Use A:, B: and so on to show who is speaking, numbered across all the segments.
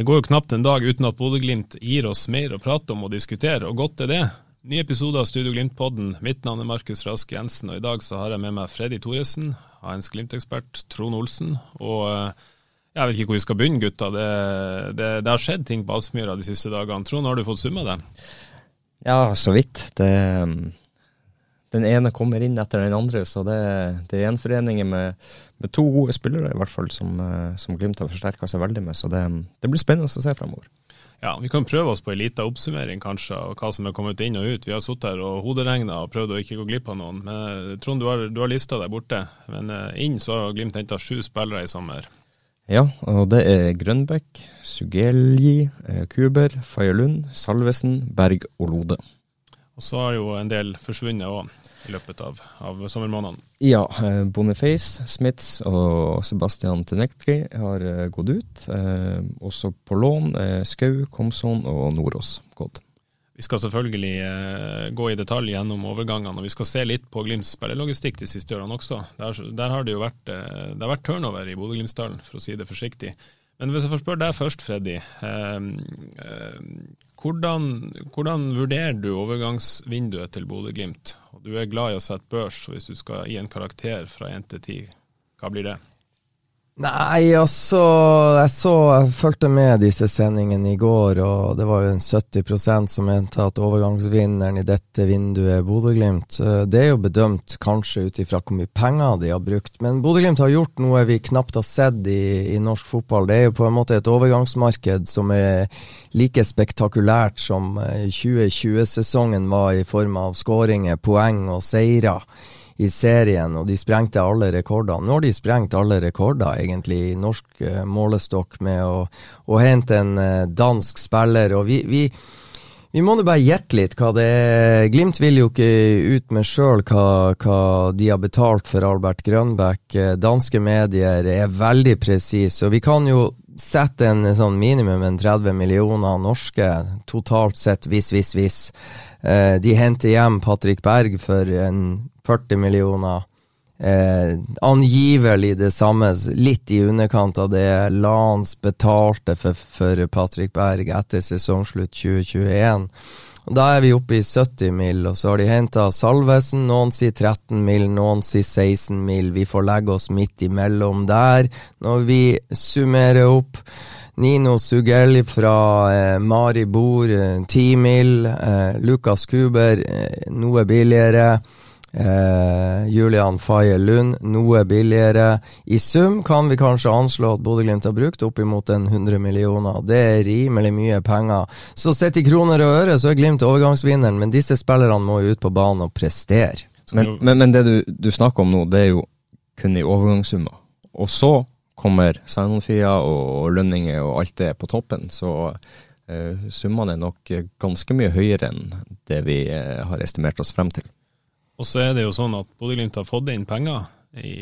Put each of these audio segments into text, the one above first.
A: Det går jo knapt en dag uten at Bodø-Glimt gir oss mer å prate om og diskutere, og godt er det. Ny episode av Studio Glimt-podden. Mitt navn er Markus Rask Jensen, og i dag så har jeg med meg Freddy Thoresen, hans Glimt-ekspert, Trond Olsen, og eh, jeg vet ikke hvor vi skal begynne, gutta. Det, det, det har skjedd ting på Aspmyra de siste dagene. Trond, har du fått summa det?
B: Ja, så vidt. Det, den ene kommer inn etter den andre, så det, det er gjenforeninger med, med to gode spillere, i hvert fall, som, eh, som Glimt har forsterka seg veldig med. Så det, det blir spennende å se fremover.
A: Ja, Vi kan prøve oss på en liten oppsummering kanskje, av hva som er kommet inn og ut. Vi har sittet her og hoderegna og prøvd å ikke gå glipp av noen. Men eh, Trond, du har, du har lista der borte. Men eh, inn så har Glimt henta sju spillere i sommer.
B: Ja, og det er Grønbekk, Sugelji, Kuber, Kuber, Fagerlund, Salvesen, Berg og Lode.
A: Og så har jo en del forsvunnet òg i løpet av, av sommermånedene.
B: Ja, eh, Boniface, Smiths og Sebastian Tenektri har eh, gått ut. Eh, også på lån Skau, Komson og Nordås gått.
A: Vi skal selvfølgelig gå i detalj gjennom overgangene, og vi skal se litt på Glimts spillelogistikk de siste årene også. Der, der har det jo vært, det har vært turnover i Bodø-Glimt-stallen, for å si det forsiktig. Men hvis jeg får spørre deg først, Freddy. Eh, eh, hvordan, hvordan vurderer du overgangsvinduet til Bodø-Glimt? Du er glad i å sette børs, så hvis du skal gi en karakter fra 1 til 10, hva blir det?
C: Nei, altså Jeg så Jeg fulgte med disse sendingene i går, og det var jo en 70% som mente at overgangsvinneren i dette vinduet er Bodø-Glimt. Eh, Det er jo bedømt kanskje ut ifra hvor mye penger de har brukt, men Bodø-Glimt har gjort noe vi knapt har sett i, i norsk fotball. Det er jo på en måte et overgangsmarked som er like spektakulært som eh, 2020-sesongen var i form av skåringer, poeng og seirer i serien, og de sprengte alle rekordene. Nå har de sprengt alle rekorder, egentlig, i norsk eh, målestokk med å, å hente en eh, dansk spiller. Og vi, vi, vi må nå bare gjette litt hva det er. Glimt vil jo ikke ut med sjøl hva, hva de har betalt for Albert Grønbæk. Eh, Danske medier er veldig presise, og vi kan jo sette en sånn minimum en 30 millioner norske totalt sett, hvis, hvis, hvis. Eh, de henter hjem Patrick Berg for en 40 millioner. Eh, angivelig det samme, litt i underkant av det Lans betalte for, for Patrick Berg etter sesongslutt 2021. Og Da er vi oppe i 70 mil, og så har de henta Salvesen. Noen sier 13 mil, noen sier 16 mil. Vi får legge oss midt imellom der når vi summerer opp. Nino Sugell fra eh, Maribor, eh, 10. Eh, Lukas Kuber, eh, noe billigere. Eh, Julian Faye Lund, noe billigere. I sum kan vi kanskje anslå at Bodø-Glimt har brukt oppimot en 100 millioner. Det er rimelig mye penger. Så sett i kroner og øre så er Glimt overgangsvinneren, men disse spillerne må jo ut på banen og prestere.
B: Men, men, men det du, du snakker om nå, det er jo kun i overgangssummer. Og så kommer sign-on-fia og lønninger og alt det på toppen, så uh, summene er nok ganske mye høyere enn det vi uh, har estimert oss frem til.
A: Og så er det jo sånn at Bodø-Glimt har fått inn penger i,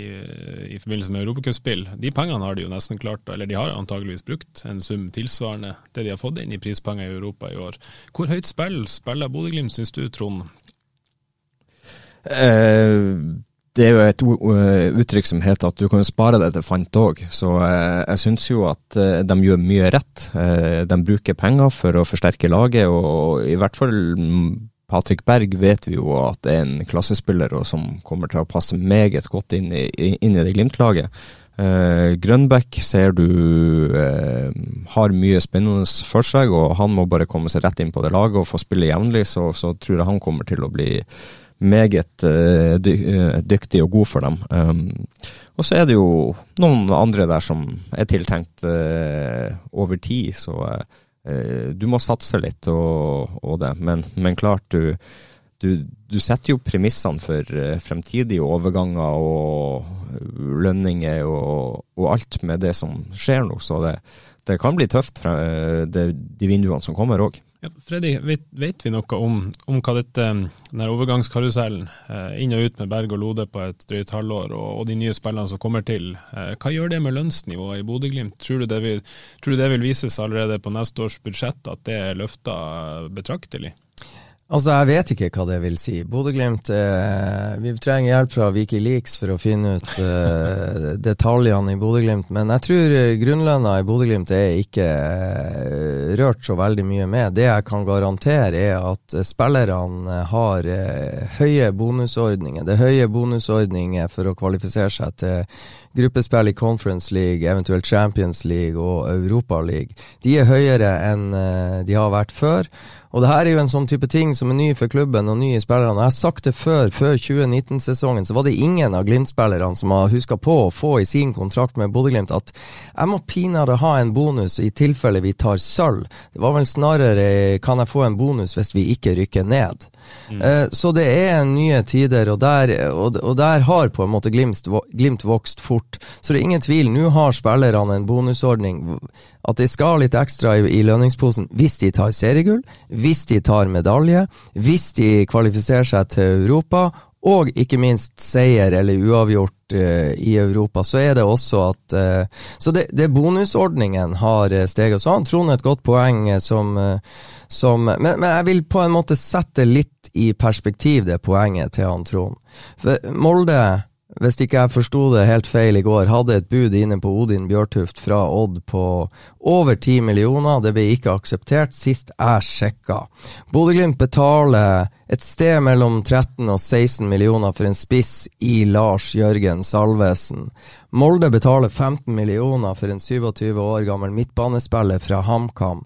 A: i forbindelse med europacupspill. De pengene har de jo nesten klart, eller de har antageligvis brukt en sum tilsvarende det de har fått inn i prispenger i Europa i år. Hvor høyt spill spiller Bodø-Glimt, syns du, Trond?
B: Eh, det er jo et uttrykk som heter at du kan spare deg til fant òg, så eh, jeg syns jo at eh, de gjør mye rett. Eh, de bruker penger for å forsterke laget, og i hvert fall mm, Patrick Berg vet vi jo at er en klassespiller og som kommer til å passe meget godt inn i, inn i det Glimt-laget. Grønbæk ser du har mye spennende for seg, og han må bare komme seg rett inn på det laget og få spille jevnlig, så, så tror jeg han kommer til å bli meget dy uh, dyktig og god for dem. Um, og så er det jo noen andre der som er tiltenkt uh, over tid, så du må satse litt og, og det. Men, men klart, du, du, du, setter jo premissene for fremtidige overganger og lønninger og, og, alt med det som skjer nå, så det, det kan bli tøft, fra, det, de vinduene som kommer òg.
A: Ja, Freddy, vet, vet, vi noe om, om hva dette, denne overgangskarusellen, eh, inn og ut med Berg og Lode på et drøyt halvår, og, og, de nye spillene som kommer til, eh, hva gjør det med lønnsnivået i Bodø-Glimt? Tror, tror, du det vil vises allerede på neste års budsjett at det er løfta betraktelig?
C: Altså, Jeg vet ikke hva det vil si. Bodø-Glimt eh, Vi trenger hjelp fra Wikileaks for å finne ut eh, detaljene i Bodø-Glimt. Men jeg tror eh, grunnlønna i Bodø-Glimt er ikke eh, rørt så veldig mye med. Det jeg kan garantere, er at spillerne har eh, høye bonusordninger. Det er høye bonusordninger for å kvalifisere seg til gruppespill i Conference League, eventuelt Champions League og Europa League. De er høyere enn eh, de har vært før. Og det her er jo en sånn type ting som er ny for klubben og ny i spillerne. Jeg har sagt det før, før 2019-sesongen så var det ingen av Glimt-spillerne som har huska på å få i sin kontrakt med Bodø-Glimt at jeg må pinadø ha en bonus i tilfelle vi tar sølv. Det var vel snarere kan jeg få en bonus hvis vi ikke rykker ned. Mm. Uh, så det er nye tider, og der, og der har på en måte glimt, glimt, vokst fort. Så det er ingen tvil, nå har spillerne en bonusordning. At de skal litt ekstra i, i lønningsposen hvis de tar seriegull, hvis de tar medalje, hvis de kvalifiserer seg til Europa, og ikke minst seier eller uavgjort uh, i Europa, så er det også at uh, Så det, det bonusordningen har steget. Så har Trond et godt poeng som, som men, men, jeg vil på en måte sette litt i perspektiv, det poenget til han Trond. For Molde, hvis ikke jeg forsto det helt feil i går, hadde et bud inne på Odin Bjørtuft fra Odd på over 10 millioner. Det ble ikke akseptert sist jeg sjekka. Bodø-Glimt betaler et sted mellom 13 og 16 millioner for en spiss i Lars Jørgen Salvesen. Molde betaler 15 millioner for en 27 år gammel midtbanespiller fra HamKam.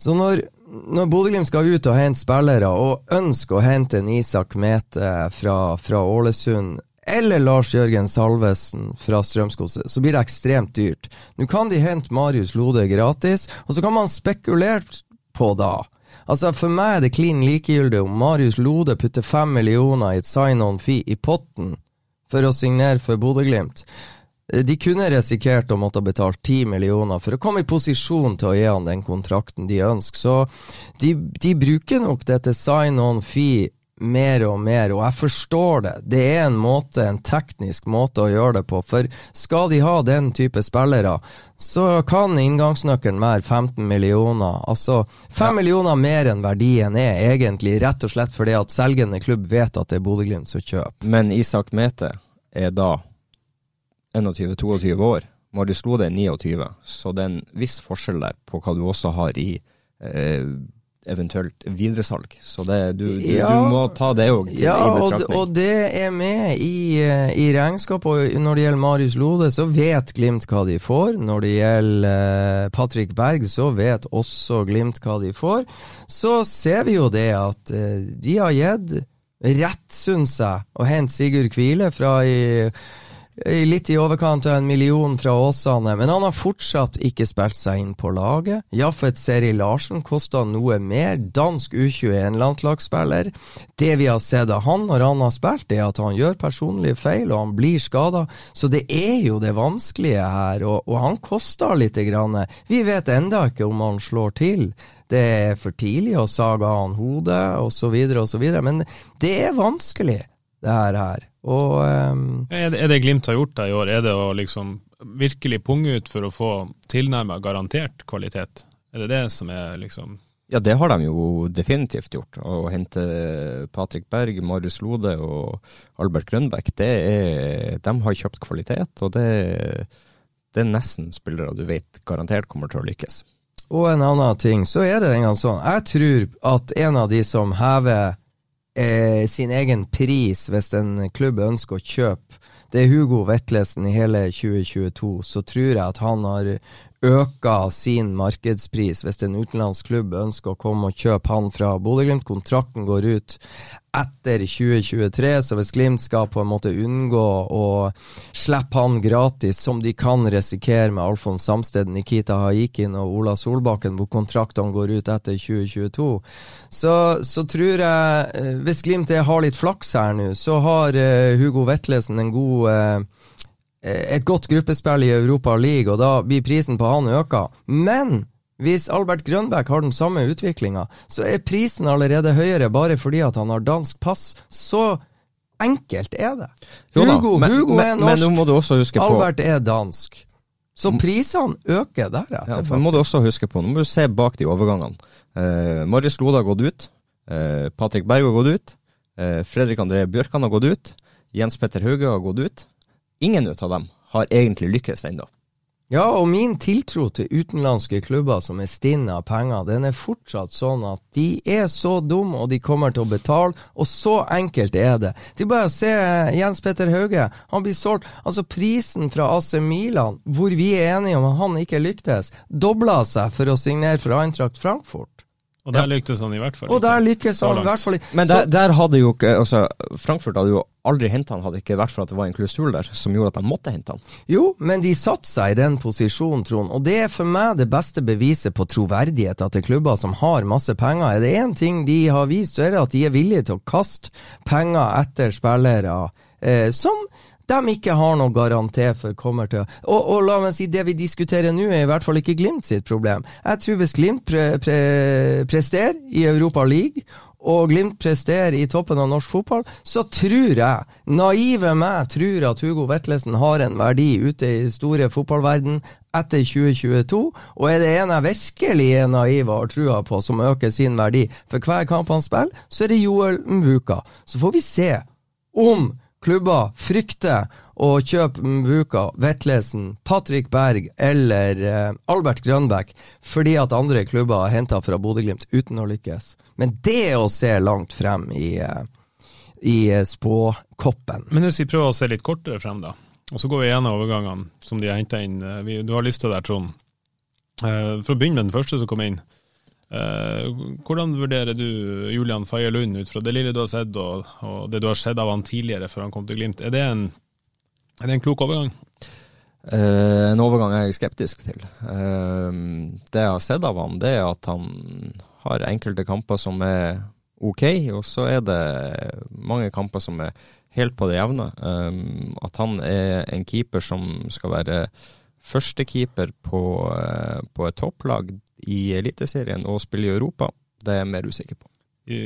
C: Så når når Bodø-Glimt skal ut og hente spillere, og ønsker å hente en Isak Mete fra, fra Ålesund, eller Lars Jørgen Salvesen fra Strømskose, så blir det ekstremt dyrt. Nå kan de hente Marius Lode gratis, og så kan man spekulere på da. Altså For meg er det klin likegyldig om Marius Lode putter fem millioner i et sign-on-fee i potten for å signere for Bodø-Glimt. De kunne risikert å måtte betale 10 millioner for å komme i posisjon til å gi han den kontrakten de ønsker. Så de, de bruker nok dette sign-on-fee mer og mer, og jeg forstår det. Det er en måte, en teknisk måte å gjøre det på. For skal de ha den type spillere, så kan inngangsnøkkelen være 15 millioner. Altså 5 ja. millioner mer enn verdien er egentlig, rett og slett fordi at selgende klubb vet at det er Bodø-Glimt som kjøper.
B: Men Isak Mete er da 21-22 år. Når du slo deg 29, så det er en viss forskjell der på hva du også har i eh, eventuelt videresalg. Så det, du, du, ja, du, må ta det òg
C: ja, i betraktning. Og, og det er med i, eh, i regnskapet. Og når det gjelder Marius Lode, så vet Glimt hva de får. Når det gjelder uh, Patrick Berg, så vet også Glimt hva de får. Så ser vi jo det at uh, de har gitt rett, syns jeg, å hente Sigurd Kvile fra i litt i overkant av en million fra Åsane, men han har fortsatt ikke spilt seg inn på laget. Jaffet Seri Larsen kosta noe mer, dansk U21-landslagsspiller. Det vi har sett av han når han har spilt, er at han gjør personlige feil, og han blir skada. Så det er jo det vanskelige her, og, og han koster lite grann. Vi vet enda ikke om han slår til. Det er for tidlig å sage av han hodet, osv., osv., men det er vanskelig, det her. Og, um,
A: er, det, er, det, Glimt har gjort da i år, er det å liksom virkelig punge ut for å få tilnærma garantert kvalitet? Er det det som er liksom
B: Ja, det har de jo definitivt gjort. Å hente Patrick Berg, Marius Lode og Albert Grønbæk, det er, de har kjøpt kvalitet, og det, det er nesten spillere du vet garantert kommer til å lykkes.
C: Og en annen ting, så er det en gang sånn. Jeg tror at en av de som hever eh, sin egen pris hvis en klubb ønsker å kjøpe. Det er Hugo Vetlesen i hele 2022, så tror jeg at han har øka sin markedspris hvis en utenlandsk klubb ønsker å komme og kjøpe han fra Bodø-Glimt. Kontrakten går ut etter 2023, så hvis Glimt skal på en måte unngå å slippe han gratis, som de kan risikere med Alfons Samsted, Nikita Haikin og Ola Solbakken, hvor kontraktene går ut etter 2022, så, så tror jeg, eh, hvis Glimt har litt flaks her nå, så har uh, Hugo Vetlesen en god uh, et godt gruppespill i Europa League, og da blir prisen på han øka. Men hvis Albert Grønbæk har den samme utviklinga, så er prisen allerede høyere bare fordi at han har dansk pass. Så enkelt er det. Hugo, men, Hugo er norsk, Albert er dansk. Så prisene øker deretter.
B: Ja, men må du også huske på, nå må du se bak de overgangene. Eh, Marius Lode har gått ut. Eh, Patrick Berg har gått ut. Eh, Fredrik André Bjørkan har gått ut. Jens Petter Hauge har gått ut. Ingen av dem har egentlig lykkes ennå.
C: Ja, og min tiltro til utenlandske klubber som er stinne av penger, den er fortsatt sånn at de er så dumme, og de kommer til å betale, og så enkelt er det. Til bare å se Jens Petter Hauge, han blir solgt Altså, prisen fra AC Milan, hvor vi er enige om at han ikke lyktes, dobla seg for å signere for Eintracht Frankfurt.
A: Og der lyktes han i hvert fall.
C: Og der lykkes han i hvert fall.
B: Men der, der, hadde jo ikke altså, Frankfurt hadde jo aldri henta han, hadde ikke vært for at det var en klausul der som gjorde at de måtte hente han.
C: Jo, men de satte seg i den posisjonen, Trond. Og det er for meg det beste beviset på troverdigheten til klubber som har masse penger. Er det én ting de har vist, så er det at de er villige til å kaste penger etter spillere eh, som de ikke har noe garanti for kommer til og, og la meg si, det vi diskuterer nå, er i hvert fall ikke Glimt sitt problem. Jeg tror hvis Glimt pre, pre, presterer i Europa League, og Glimt presterer i toppen av norsk fotball, så tror jeg, naive meg, tror at Hugo Vetlesen har en verdi ute i store fotballverden etter 2022. Og er det en jeg virkelig er naiv og har trua på, som øker sin verdi for hver kamp han spiller, så er det Joel Mvuka. Så får vi se om klubber frykter å kjøpe Mvuka, Vetlesen, Patrick Berg eller eh, Albert Grønbæk fordi at andre klubber har henta fra Bodø-Glimt uten å lykkes. Men det å se langt frem i, eh, i spåkoppen.
A: Men hvis vi prøver å se litt kortere frem, da. Og så går vi gjennom overgangene som de har henta inn. Eh, du har lista der, Trond. Eh, for å begynne med den første som kom inn. Eh, hvordan vurderer du Julian Faye Lund ut fra det lille du har sett og, og, det du har sett av han tidligere før han kom til Glimt? Er det en, er det en klok overgang?
B: Uh, en overgang jeg er skeptisk til. Uh, det jeg har sett av han, det er at han har enkelte kamper som er ok, og så er det mange kamper som er helt på det jevne. Uh, at han er en keeper som skal være førstekeeper på, på et topplag, i Eliteserien og spille i Europa, det er jeg mer usikker på.
A: Vi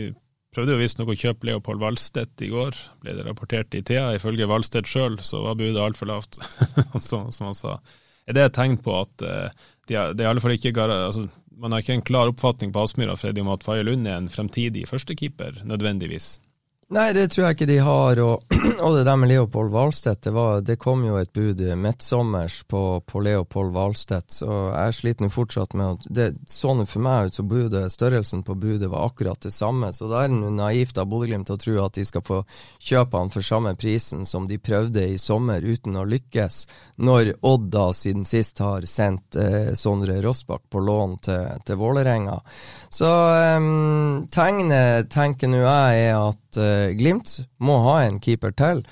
A: prøvde jo visstnok å kjøpe Leopold Valstedt i går, ble det rapportert i TA. Ifølge Valstedt sjøl så var budet altfor lavt, som, som, han sa. Er det et tegn på at uh, de fall ikke altså, man har ikke en klar oppfatning på Aspmyra Freddy, om at Faye Lund er en fremtidig førstekeeper, nødvendigvis?
C: Nei, det tror jeg ikke de har. Og, og det der med Leopold Hvalstedt, det, det, kom jo et bud midtsommers på, på Leopold Hvalstedt, så jeg sliter nå fortsatt med at Det så nå for meg ut som budet, størrelsen på budet var akkurat det samme, så da er det naivt av Bodø-Glimt å tro at de skal få kjøpe han for samme prisen som de prøvde i sommer uten å lykkes, når Odd da siden sist har sendt eh, Sondre Rossbakk på lån til, til Vålerenga. Så eh, tegnet tenker nå jeg er at uh, Glimt må ha en keeper til.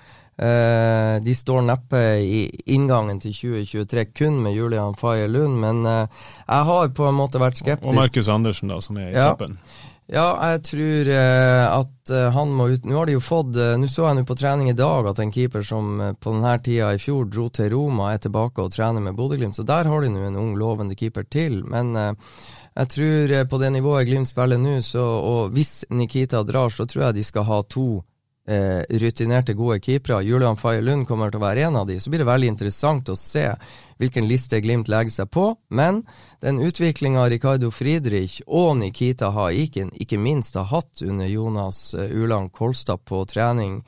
C: Uh, de står neppe i inngangen til 2023 kun med Julian Faye Lund, men uh, jeg har på en måte vært skeptisk.
A: Og Markus Andersen, da, som er i ja. Kappen.
C: Ja, jeg tror uh, at han må ut Nå har de jo fått Nå så jeg nå på trening i dag at en keeper som på denne tida i fjor dro til Roma, er tilbake og trener med Bodø-Glimt, så der har de nå en ung, lovende keeper til. Men jeg tror eh, på det nivået Glimt spiller nå, og hvis Nikita drar, så tror jeg de skal ha to eh, rutinerte, gode keepere. Julian Faye Lund kommer til å være en av de. Så blir det veldig interessant å se hvilken liste Glimt legger seg på. Men den utviklinga Ricardo Friedrich og Nikita Haikin ikke minst har hatt under Jonas Ulan Uland Kolstad på trening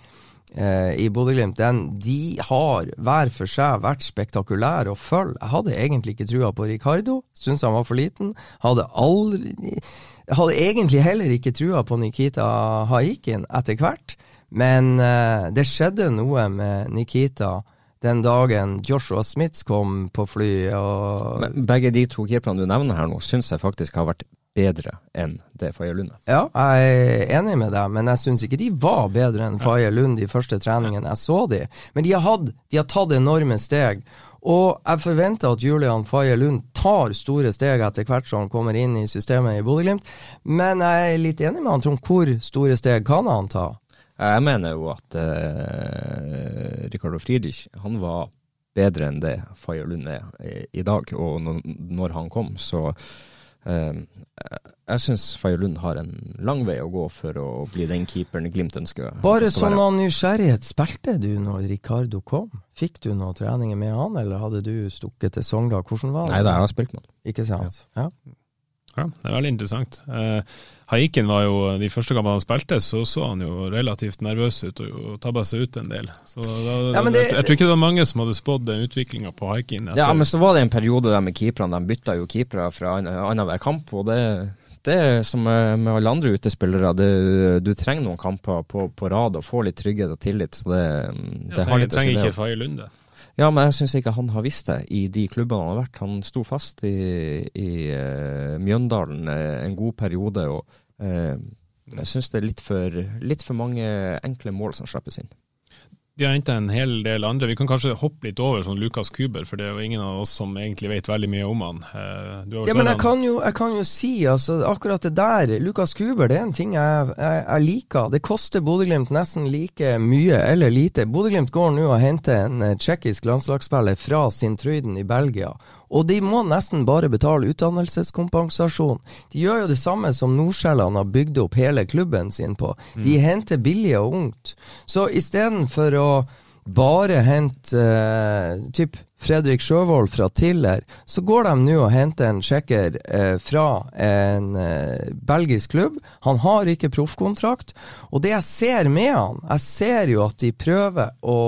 C: eh, i Bodø-Glimt, de har hver for seg vært spektakulære å følge. Jeg hadde egentlig ikke trua på Ricardo, syntes han var for liten. Hadde aldri hadde egentlig heller ikke trua på Nikita Haikin etter hvert. Men eh, det skjedde noe med Nikita den dagen Joshua Smith kom på flyet. Og
B: Men begge de to keeperne du nevner her nå, syns jeg faktisk har vært bedre enn det Faye Lund.
C: Ja, jeg er enig med deg, men jeg syns ikke de var bedre enn Faye Lund de første treningene jeg så de. Men de har, hatt, de har tatt enorme steg. Og jeg forventer at Julian Faye Lund tar store steg etter hvert som han kommer inn i systemet i Bodø-Glimt, men jeg er litt enig med han Trond. Hvor store steg kan han ta?
B: Jeg mener jo at eh, Ricardo Friedrich han var bedre enn det Faye Lund er i, i dag, og når, når han kom, så eh, jeg syns Faye Lund har en lang vei å gå for å bli den keeperen Glimt ønsker.
C: Bare sånn av nysgjerrighet, spilte du når Ricardo kom? Fikk du noen treninger med han, eller hadde du stukket til Sogndal? Hvordan var det?
B: Nei, det har jeg spilt med han.
C: Ikke sant? Ja.
A: Ja, det er veldig interessant. Eh, Haiken var jo, De første kampene han spilte, så så han jo relativt nervøs ut og, og tabba seg ut en del. Så da,
C: Ja, det-
A: jeg, jeg tror ikke det var mange som hadde spådd den utviklinga på etter-
B: Ja, men så var det en periode der med keeperne. De bytta jo keepere fra an- annenhver kamp. og det, det er som med alle andre utespillere. Det, du trenger noen kamper på, på rad og får litt trygghet og tillit. så det, det
A: jeg
B: har litt å si
A: trenger ikke Faye Lunde.
B: Ja, men jeg syns ikke han har visst det i de klubbene han har vært. Han sto fast i, i uh, Mjøndalen eh, en god periode. og uh, jeg syns det er litt for, litt for mange enkle mål som slippes inn.
A: De har henta en hel del andre. Vi kan kanskje hoppe litt over sånn Lukas Kuber, for det er jo ingen av oss som egentlig vet veldig mye om han. Eh, Du har
C: Ja, men jeg kan, jo, jeg kan jo si, altså, akkurat det der Lukas Kuber, det er en ting jeg, jeg, jeg liker. Det koster Bodø-Glimt nesten like mye eller lite. Bodø-Glimt går nå og henter en eh, tsjekkisk landslagsspiller fra Sint-Truiden i Belgia. Og de må nesten bare betale utdannelseskompensasjon. De gjør jo det samme som Nordsjælland har bygd opp hele klubben sin på. De henter billig og ungt. Så istedenfor å bare hente eh, typ Fredrik Sjøvold fra Tiller, så går de nå og henter en sjekker eh, fra en eh, belgisk klubb. Han har ikke proffkontrakt. Og det jeg ser med han, jeg ser jo at de prøver å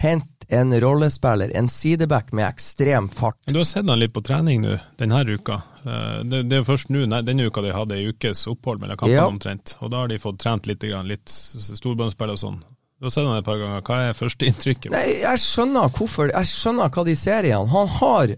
C: hente en rollespiller, en sideback med ekstrem fart.
A: Du har sett han litt på trening nå, denne uka. Eh, Det, det er først nå, denne uka de hadde ei ukes opphold mellom kampene
C: Ja.
A: omtrent. Og da har de fått trent litt, grann, litt storbåndspill og sånn. Du har sett han et par ganger. Hva er førsteinntrykket?
C: Jeg skjønner hvorfor. Jeg skjønner hva de ser i han. Han har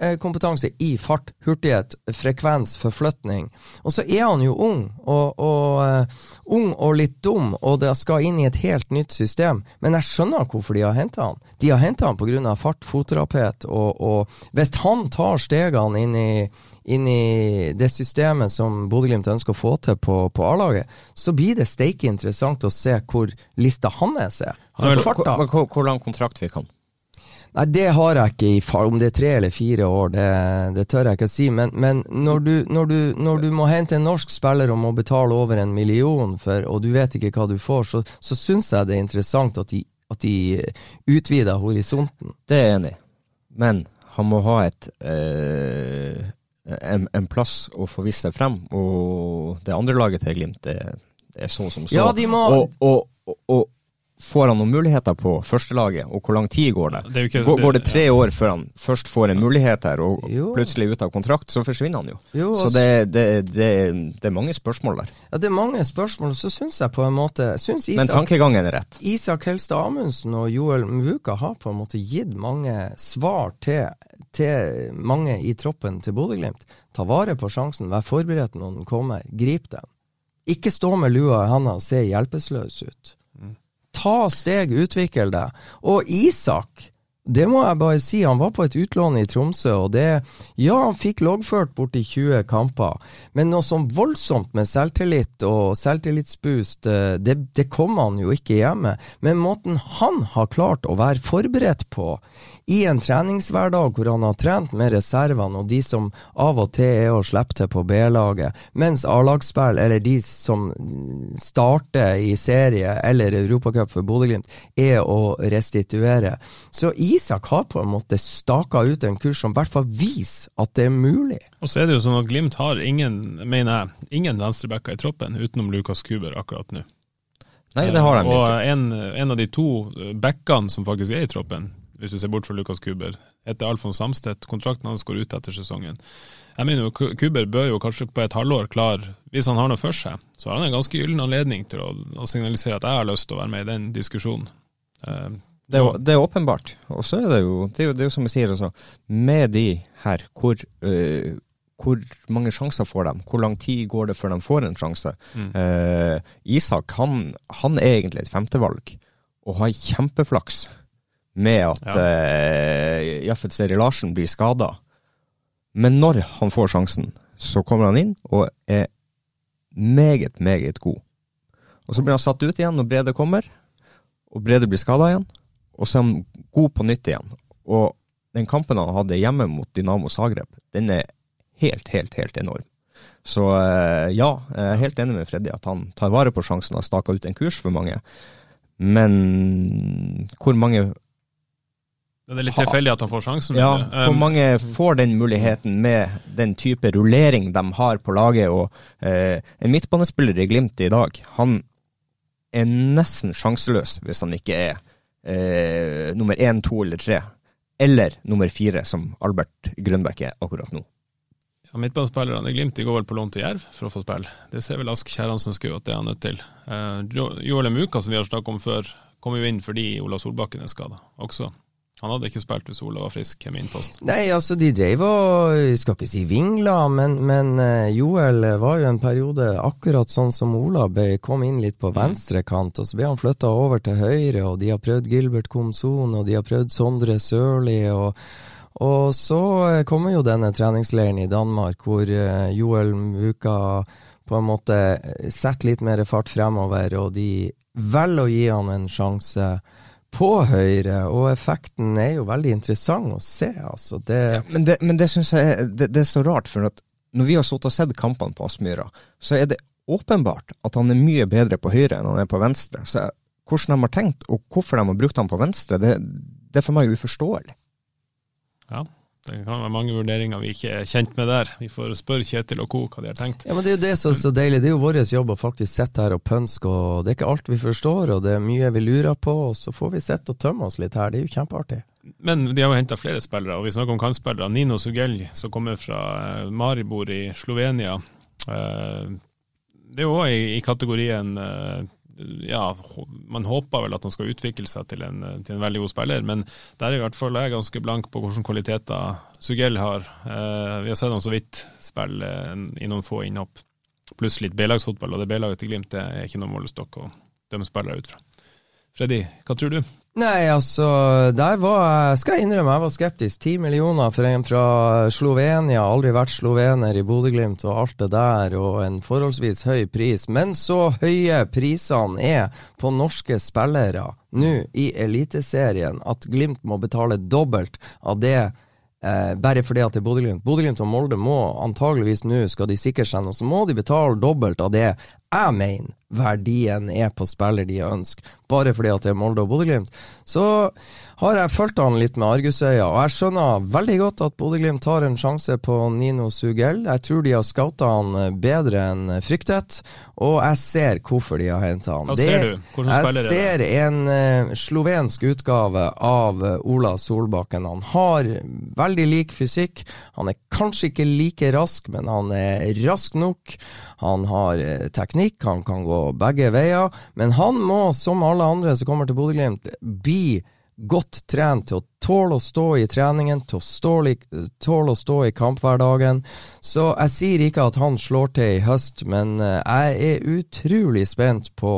C: ekstremkompetanse i fart, hurtighet, frekvens, forflytning. Og så er han jo ung, og, og uh, ung og litt dum, og det skal inn i et helt nytt system. Men jeg skjønner hvorfor de har henta han. De har henta han pga. fart, fotterapeut, og, og hvis han tar stegene inn i inn i det systemet som Bodø-Glimt ønsker å få til på, på A-laget, så blir det steike interessant å se hvor lista hans er.
B: Hvor, hvor lang kontrakt fikk han?
C: Nei, det har jeg ikke i far. Om det er tre eller fire år, det, det tør jeg ikke å si. Men, men når, du, når, du, når du må hente en norsk spiller og må betale over en million for, og du vet ikke hva du får, så, så syns jeg det er interessant at de, at de utvider horisonten.
B: Det er jeg enig i. Men han må ha et øh, en, en plass å få vist seg frem, og det andre laget til Glimt det, det er så som så.
C: Ja, de må-
B: og, og, og, og får han noen muligheter på førstelaget, og hvor lang tid går det?
A: Det ikke-
B: går, går det tre år før han først får en mulighet her, og
C: Jo.
B: plutselig ut av kontrakt, så forsvinner han jo.
C: Jo,
B: så det, det, det, det er mange spørsmål der.
C: Ja, det er mange spørsmål. Så syns jeg på en måte Isak,
B: Men tankegangen er rett.
C: Isak Helstad Amundsen og Joel Mvuka har på en måte gitt mange svar til, til mange i troppen til Bodø-Glimt. Ta vare på sjansen, vær forberedt når den kommer, grip den. Ikke stå med lua i handa og se hjelpeløs ut. Ta steg, utvikle deg. Og Isak, det må jeg bare si, han var på et utlån i Tromsø, og det Ja, han fikk loggført borti 20 kamper, men noe sånn voldsomt med selvtillit og selvtillitsboost, eh, det, det kom han jo ikke hjemme. Men måten han har klart å være forberedt på i en treningshverdag hvor han har trent med reservene og de som av og til er å slippe til på B-laget, mens A-lagsspill, eller de som starter i serie eller Europacup for Bodø-Glimt, er å restituere. Så Isak har på en måte staka ut en kurs som i hvert fall viser at det er mulig.
A: Og så er det jo sånn at Glimt har ingen, mener jeg, ingen venstrebacker i troppen utenom Lukas Kuber akkurat nå.
B: Nei, det har de
A: og
B: ikke.
A: en, en av de to backene som faktisk er i troppen, hvis du ser bort fra Lukas Kuber, etter Alfons Samstedt. Kontrakten hans går ut etter sesongen. Jeg mener jo Kuber bør jo kanskje på et halvår klare Hvis han har noe for seg, så har han en ganske gyllen anledning til å, å, signalisere at jeg har lyst til å være med i den diskusjonen. Uh,
B: det, er, det, er, åpenbart. Og så er det jo det er jo, det er jo som jeg sier, altså, med de her, hvor, uh, hvor mange sjanser får de? Hvor lang tid går det før de får en sjanse? Mm. Uh, Isak han, han, er egentlig et femtevalg, og har kjempeflaks med at ja. uh, Jaffet Seri Larsen blir skada. Men når han får sjansen, så kommer han inn og er meget, meget god. Og så blir han satt ut igjen når Brede kommer, og Brede blir skada igjen. Og så er han god på nytt igjen. Og den kampen han hadde hjemme mot Dinamo Zagreb, den er helt, helt, helt enorm. Så eh, ja, jeg er helt enig med Freddy at han tar vare på sjansen og staka ut en kurs for mange. Men hvor mange
A: det er litt tilfeldig at han får sjansen.
B: Ja, hvor um, mange får den muligheten med den type rullering de har på laget? og eh, En midtbanespiller i Glimt i dag, han er nesten sjanseløs hvis han ikke er eh, nummer én, to eller tre. Eller nummer fire, som Albert Grønbæk er akkurat nå.
A: Ja, Midtbanespillerne i Glimt de går vel på lån til Jerv for å få spille. Det ser vel Ask Kjerransen-Skau at det er han nødt til. Eh, Joel Muka, som vi har snakket om før, kommer jo inn fordi Ola Solbakken er skada også. Han hadde ikke spilt hvis Ola var frisk, er min post.
C: Nei, altså de drev og skal ikke si vingla, men, men uh, Joel var jo en periode akkurat sånn som Ola ble, kom inn litt på mm. venstre kant, og så ble han flytta over til høyre, og de har prøvd Gilbert Komson, og de har prøvd Sondre Sørli, og, og så uh, kommer jo denne treningsleiren i Danmark, hvor Joel Muka på en måte setter litt mer fart fremover, og de velger å gi han en sjanse på Høyre, og effekten er jo veldig interessant å se. Altså. Det ja,
B: men det, men det syns jeg det, det, er så rart, for at når vi har sittet og sett kampene på Aspmyra, så er det åpenbart at han er mye bedre på høyre enn han er på venstre. Så hvordan de har tenkt, og hvorfor de har brukt han på venstre, det, det er for meg uforståelig.
A: Ja, det kan være mange vurderinger vi ikke er kjent med der. Vi får spørre Kjetil og co. hva de har tenkt.
C: Ja, men Det er jo det som er så deilig. Det er jo vår jobb å faktisk sitte her og pønske. og Det er ikke alt vi forstår, og det er mye vi lurer på. og Så får vi sitte og tømme oss litt her. Det er jo kjempeartig.
A: Men de har jo henta flere spillere, og vi snakker om kantspillere. Nino Sugelj, som kommer fra eh, Maribor i Slovenia. Eh, det er jo òg i kategorien eh, ja, man håper vel at han skal utvikle seg til en, til en, veldig god spiller, men der er i hvert fall jeg ganske blank på hvilke kvaliteter Sugell har. Eh, vi har sett han så vidt spille i noen få innhopp, pluss litt B-lagsfotball, og det B-laget til Glimt det er ikke noen målestokk å dømme spillere ut fra. Freddy, hva tror du?
C: Nei, altså, der var Skal jeg innrømme, jeg var skeptisk. Ti millioner for en fra Slovenia, aldri vært slovener i Bodø-Glimt og alt det der, og en forholdsvis høy pris. Men så høye prisene er på norske spillere nå i Eliteserien at Glimt må betale dobbelt av det Eh, bare fordi at det er Bodø-Glimt. Bodø-Glimt og Molde må antageligvis nå, skal de sikre seg noe, så må de betale dobbelt av det jeg mener verdien er på spiller de ønsker, bare fordi at det er Molde og Bodø-Glimt. Så har jeg fulgt han litt med argusøya, og jeg skjønner veldig godt at Bodø-Glimt tar en sjanse på Nino Sugell. Jeg tror de har scouta han bedre enn fryktet, og jeg ser hvorfor de har henta han.
A: Hva ser du? Hvordan jeg
C: ser en uh, slovensk utgave av uh, Ola Solbakken. Han har veldig lik fysikk. Han er kanskje ikke like rask, men han er rask nok. Han har teknikk, han kan gå begge veier. Men han må, som alle andre som kommer til Bodø-Glimt, bli godt trent til å tåle å stå i treningen, til å ståle, tåle å stå i kamphverdagen. Så jeg sier ikke at han slår til i høst, men eh, jeg er utrolig spent på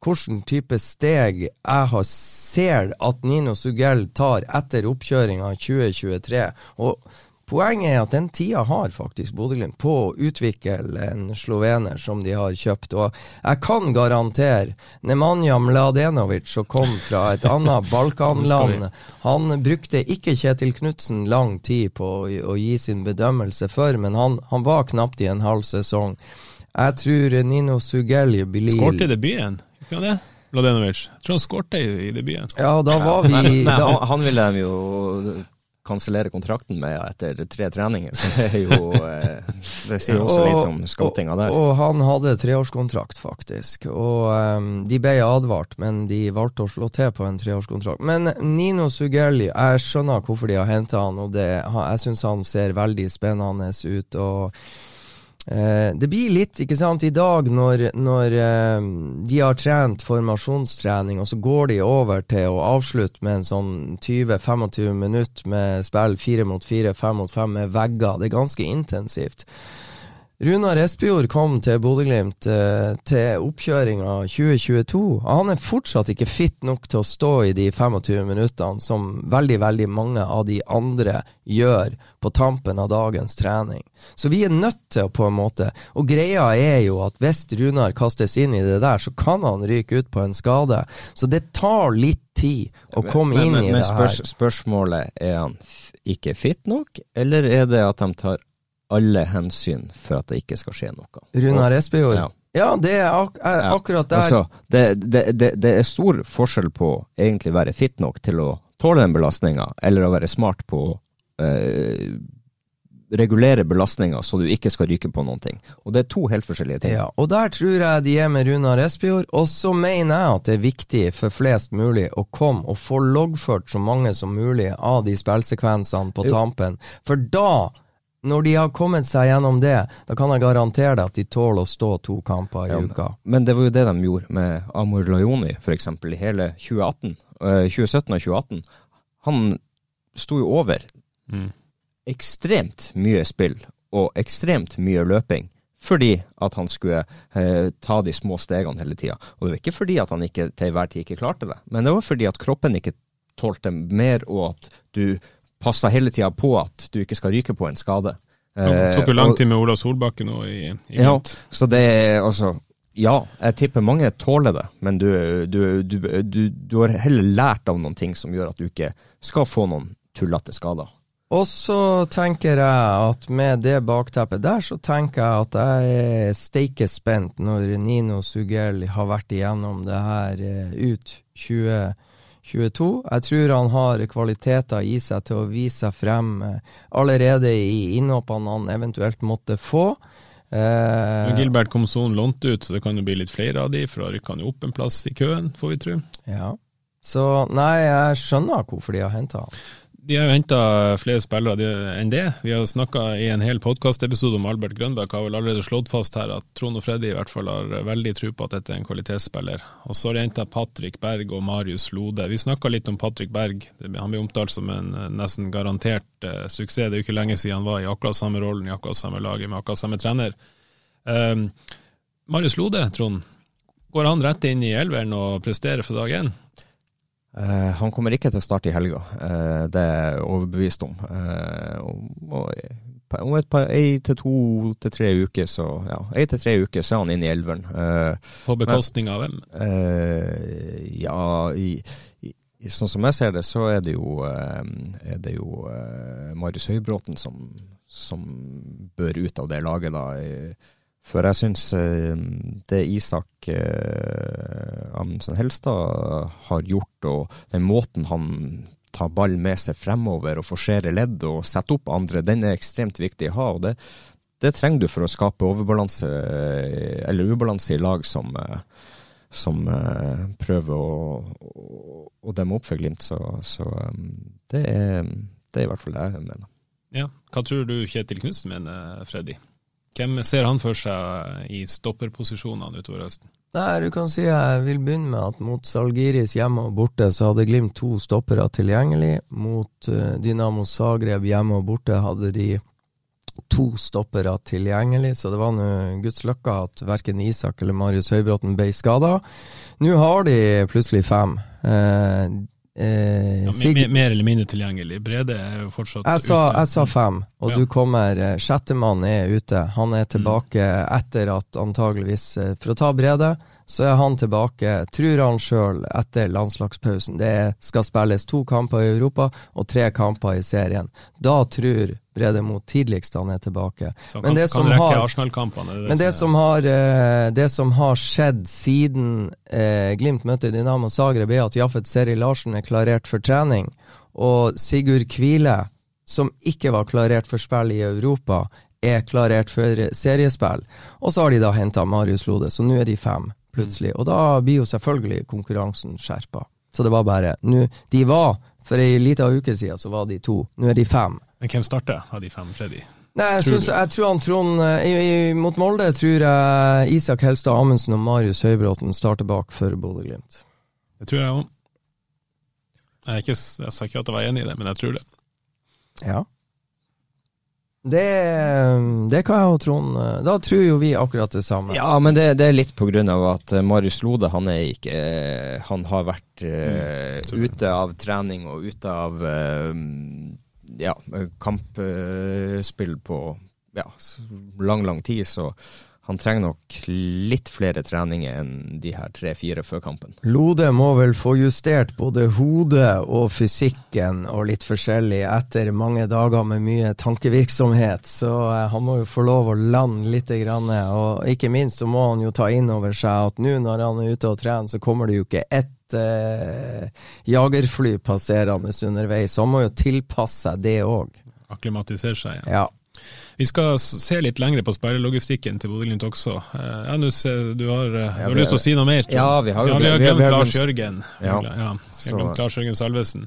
C: hvilken type steg jeg har ser at Nino Sugell tar etter oppkjøringa 2023. Og Poenget er at den tida har faktisk Bodø-Glimt på å utvikle en slovener som de har kjøpt. Og jeg kan garantere Nemanja Mladenovic, som kom fra et annet Balkanland, han brukte ikke Kjetil Knutsen lang tid på å, å gi sin bedømmelse før, men han, han, var knapt i en halv sesong. Jeg tror Nino Sugelli blir
A: Skårte i debuten, ikke det? Mladenovic. Jeg tror han skårte i, i debuten.
C: Ja, da var vi
B: Nei,
C: da,
B: han, han ville de jo kansellere kontrakten med etter tre treninger. Så det er jo eh, Det sier også litt om scoutinga der.
C: Og, og han hadde treårskontrakt, faktisk. Og um, de ble advart, men de valgte å slå til på en treårskontrakt. Men Nino Sugelli, jeg skjønner hvorfor de har henta han, og det, jeg syns han ser veldig spennende ut. og Eh, det blir litt, ikke sant, i dag når, når eh, de har trent formasjonstrening, og så går de over til å avslutte med en sånn 20-25 minutter med spill fire mot fire, fem mot fem med vegger. Det er ganske intensivt. Runar Espejord kom til Bodø-Glimt eh, til oppkjøringa 2022. Han er fortsatt ikke fit nok til å stå i de 25 minuttene som veldig, veldig mange av de andre gjør på tampen av dagens trening. Så vi er nødt til å på en måte Og greia er jo at hvis Runar kastes inn i det der, så kan han ryke ut på en skade. Så det tar litt tid å komme
B: men,
C: inn
B: men,
C: i
B: men
C: det
B: spørs,
C: Men
B: spørsmålet er han ikke fit nok, eller er det at de tar alle hensyn for at det ikke skal skje noe?
C: Runar Espejord.
B: Ja.
C: Ja. det er ak akkurat der.
B: Altså, det, det, det, det er stor forskjell på egentlig være fit nok til å tåle den belastninga, eller å være smart på å eh, regulere belastninga så du ikke skal ryke på noen ting. Og det er to helt forskjellige ting.
C: Ja, og der tror jeg de er med Runar Espejord. Og så mener jeg at det er viktig for flest mulig å komme og få loggført så mange som mulig av de spillsekvensene på tampen. For da, når de har kommet seg gjennom det, da kan jeg garantere deg at de tåler å stå to kamper i
B: Ja,
C: uka.
B: Men det var jo det de gjorde med Amor Lajoni, f.eks. i hele 2018, eh, 2017 og 2018. Han sto jo over
A: Mm.
B: ekstremt mye spill og ekstremt mye løping. Fordi at han skulle eh, ta de små stegene hele tida. Og det var ikke fordi at han ikke til enhver tid ikke klarte det, men det var fordi at kroppen ikke tålte mer, og at du passa hele tida på at du ikke skal ryke på en skade.
A: Det tok jo
B: Eh,
A: lang tid med Ola Solbakken nå i, i
B: ja, så det er altså Ja, jeg tipper mange tåler det, men du, du, du, du, du har heller lært av noen ting som gjør at du ikke skal få noen tullete skader.
C: Og så tenker jeg at med det bakteppet der, så tenker jeg at jeg er steike spent når Nino Sugell har vært igjennom det her eh, ut 2022. Jeg tror han har kvaliteter i seg til å vise seg frem eh, allerede i innhoppene han eventuelt måtte få. Eh,
A: Gilbert Komson lånte ut, så det kan jo bli litt flere av de, for da rykker han jo opp en plass i køen, får vi tro.
C: ja. Så nei, jeg skjønner hvorfor de har henta han.
A: De har jo henta flere spillere enn det. Vi har snakka i en hel podkastepisode om Albert Grønbæk, har vel allerede slått fast her at Trond og Freddy i hvert fall har veldig tro på at dette er en kvalitetsspiller. Og så har de henta Patrick Berg og Marius Lode. Vi snakka litt om Patrick Berg. Han blir omtalt som en eh, nesten garantert uh, suksess. Det er jo ikke lenge siden han var i akkurat samme rollen, i akkurat samme laget, med akkurat samme trener. Um, Marius Lode, Trond. Går han rett inn i elveren og presterer fra dag én?
B: Eh, han kommer ikke til å starte i helga, eh, det er jeg overbevist om. På- om et par, ei til to til tre uker, så ja, ei til tre uker så er han inne i elveren.
A: På bekostning av hvem?
B: Ja, i, i, sånn som jeg ser det, så er det jo, er det jo Marius Høybråten som, som bør ut av det laget, da. For jeg syns eh, det Isak eh, Amundsen Helstad har gjort, og den måten han tar ball med seg fremover og forserer ledd og setter opp andre, den er ekstremt viktig å ha. og det det trenger du for å skape overbalanse, eh, eller ubalanse i lag som, som prøver å, å, å demme opp for Glimt. Så, så det, er, det er i hvert fall det jeg mener.
A: Ja. Hva tror du Kjetil Knutsen mener, Freddy? Hvem ser han for seg i stopperposisjonene utover høsten?
C: Nei, du kan si jeg vil begynne med at mot Salgiris hjemme og borte så hadde Glimt to stoppere tilgjengelig. Mot eh, Dynamo Zagreb hjemme og borte hadde de to stoppere tilgjengelig, så det var nå Guds lykke at verken Isak eller Marius Høybråten ble skada. Nå har de plutselig fem. Eh,
A: Ja,
C: Sig-
A: mer, eller mindre tilgjengelig. Brede er jo fortsatt
C: jeg sa,
A: ute.
C: jeg sa fem, og
A: Ja.
C: du kommer eh, Sjettemann er ute. Han er tilbake etter at antageligvis eh, For å ta Brede, så er han tilbake, tror han sjøl, etter landslagspausen. Det skal spilles to kamper i Europa og tre kamper i serien. Da tror Brede Mo tidligst han er tilbake.
A: Så han
C: Men
A: kan,
C: det
A: kan
C: som har- Men det som, har, eh, det som har skjedd siden eh, Glimt møtte Dynamo Zagreb, er at Jaffet Seri Larsen er klarert for trening. Og Sigurd Kvile, som ikke var klarert for spill i Europa, er klarert for seriespill. Og så har de da henta Marius Lode, så nå er de fem, plutselig. Og da blir jo selvfølgelig konkurransen skjerpa. Så det var bare nu, De var, for ei lita uke siden, så var de to. Nå er de fem.
A: Men hvem starter av de fem, Freddy?
C: Nei, jeg,
A: Tror
C: synes, jeg tror han Trond eh, i, i, Mot Molde tror jeg Isak Helstad Amundsen og Marius Høybråten starter bak for Bodø-Glimt.
A: Det tror jeg òg. Jeg, jeg sa ikke at jeg var enig i det, men jeg tror det.
C: Ja. Det, det kan jeg og Trond eh, Da tror jo vi akkurat det samme.
B: Ja, men det, det er litt på grunn av at eh, Marius Lode han er ikke eh, Han har vært mm, ute av trening og ute av ja, kampspill på ja, lang, lang tid, så han trenger nok litt flere treninger enn de her tre-fire før kampen.
C: Lode må vel få justert både hodet og fysikken og litt forskjellig etter mange dager med mye tankevirksomhet, så eh, han må jo få lov å lande litt. Grann, og ikke minst så må han jo ta inn over seg at nå når han er ute og trener, så kommer det jo ikke ett eh, jagerfly passerende underveis, så han må jo tilpasse seg det òg.
A: Akklimatisere seg.
C: Ja.
A: Vi skal se litt lengre på sperrelogistikken til Bodø-Glimt også. Janus, ja, nå ser- du har, eh, du har lyst til å si noe mer?
B: Ja, vi har jo
A: ja, vi har glemt Lars Jørgen.
B: Ja.
A: Ja, vi har glemt Lars Jørgen Salvesen.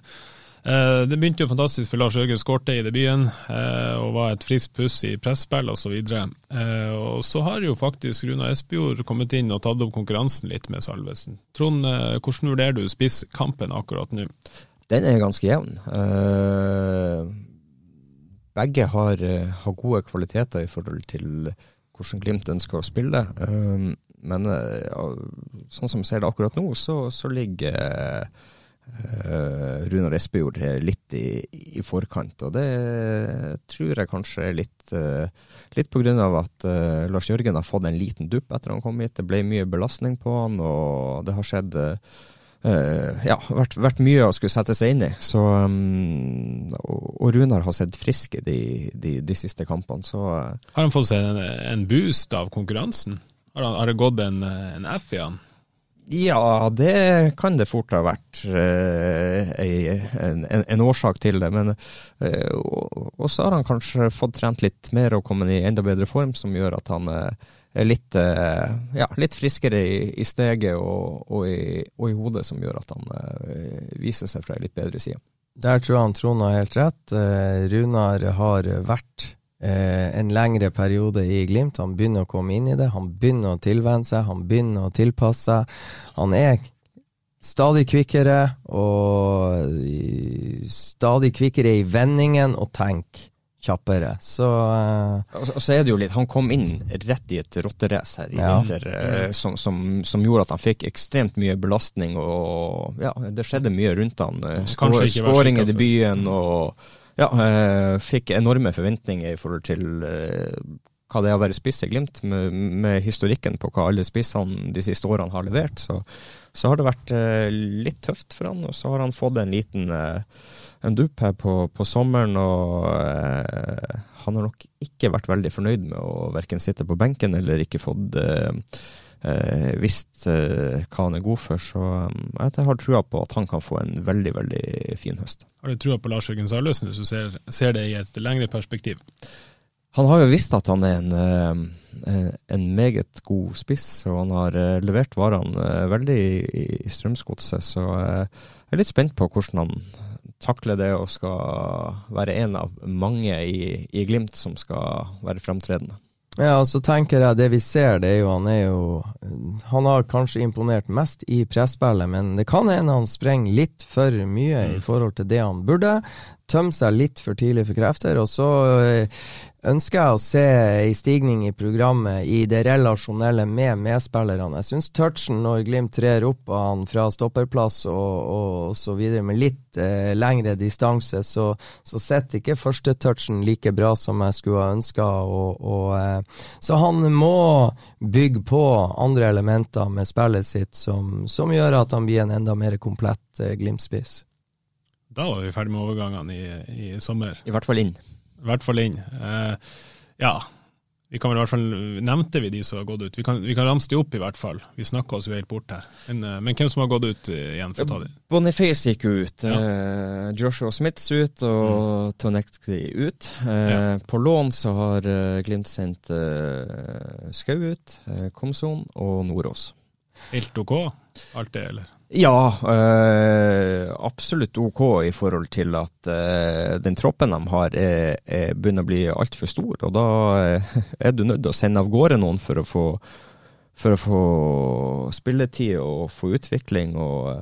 A: Eh, det begynte jo fantastisk for Lars Jørgen skårte i debuten, eh, og var et friskt puss i presspill osv. Eh, og så har jo faktisk Runa Espejord kommet inn og tatt opp konkurransen litt med Salvesen. Trond, eh, hvordan vurderer du spisskampen akkurat nå?
B: Den er ganske jevn. Eh, begge har, eh, har gode kvaliteter i forhold til hvordan Glimt ønsker å spille. Eh, men eh, sånn som vi ser det akkurat nå, så, så ligger uh, Runar Espejord litt i, i forkant. Og det tror jeg kanskje er litt, litt av at eh, Lars Jørgen har fått en liten dupp etter han kom hit. Det ble mye belastning på han, og det har skjedd eh, eh, ja, vært, vært mye å skulle sette seg inn i. Så, um, og, Runar har sett frisk i de, de, de siste kampene, så eh,
A: Har han fått seg en, en boost av konkurransen? Har, han, har det gått en, en F i han?
B: ja, det kan det fort ha vært eh, en, en, en årsak til det. Men eh, og, og så har han kanskje fått trent litt mer og kommet i enda bedre form, som gjør at han eh, litt, eh, ja, litt friskere i, i steget og, og, i, og i hodet, som gjør at han eh, viser seg fra ei litt bedre side.
C: Der tror jeg han Trond har helt rett. Eh, Runar har vært en lengre periode i Glimt. Han begynner å komme inn i det. Han begynner å tilvenne seg, han begynner å tilpasse seg. Han er stadig kvikkere, og stadig kvikkere i vendingen og tenk kjappere. Så uh,
B: Og så- og så er det jo litt, Han kom inn rett i et rotterace her i
C: Ja.
B: vinter uh, som, som, som gjorde at han fikk ekstremt mye belastning. og ja, Det skjedde mye rundt han.
A: Uh,
B: skår- Skåring i debuten og ja, eh, fikk enorme forventninger i forhold til hva det er å være spiss i Glimt, med, med historikken på hva alle spissene de siste årene har levert. Så, så har det vært eh, litt tøft for han, og så har han fått en liten eh, en dupp her på, på sommeren, og eh, han har nok ikke vært veldig fornøyd med å verken sitte på benken eller ikke fått eh, eh, visst eh, hva han er god for. Så jeg har trua på at han kan få en veldig, veldig fin høst.
A: Har du trua på Lars Jørgen Salvesen hvis du ser, ser det i et lengre perspektiv?
B: Han har jo visst at han er en, eh, en meget god spiss, og han har eh, levert varene eh, veldig i, Strømsgodset. Så jeg er litt spent på hvordan han takler det og skal være en av mange i, i Glimt som skal være fremtredende.
C: Ja, og så tenker jeg det vi ser, det er jo han er jo Han har kanskje imponert mest i presspillet, men det kan hende han sprenger litt for mye i forhold til det han burde. Tømmer seg litt for tidlig for krefter. Og så øh, ønsker jeg å se ei stigning i programmet i det relasjonelle med medspillerne. Jeg syns touchen når Glimt trer opp av han fra stopperplass og, og, og så videre med litt eh, lengre distanse, så, så sitter ikke førstetouchen like bra som jeg skulle ha ønska. Eh, så han må bygge på andre elementer med spillet sitt som, som gjør at han blir en enda mer komplett eh, Glimt-spiss.
A: Da var vi ferdig med overgangene i, i sommer.
B: I hvert fall inn.
A: I hvert fall inn. Eh, ja, Vi kan vel i hvert fall Nevnte vi de som har gått ut? Vi kan, vi kan ramse de opp, i hvert fall. Vi snakka oss jo helt bort her. Men, eh, men, hvem som har gått ut eh, igjen? for å ta det?
B: Boniface gikk ut. Ja. Eh, Joshua Smiths ut, og mm. Tonekti ut. Eh, ja. På lån så har Glimt sendt eh, Skau ut, Komson og Nordås.
A: Helt OK, alt det, eller?
B: Ja, øh, absolutt OK i forhold til at øh, den troppen de har er, er begynner å bli altfor stor. Og da øh, er du nødt til å sende av gårde noen for å få, for å få spilletid og få utvikling. og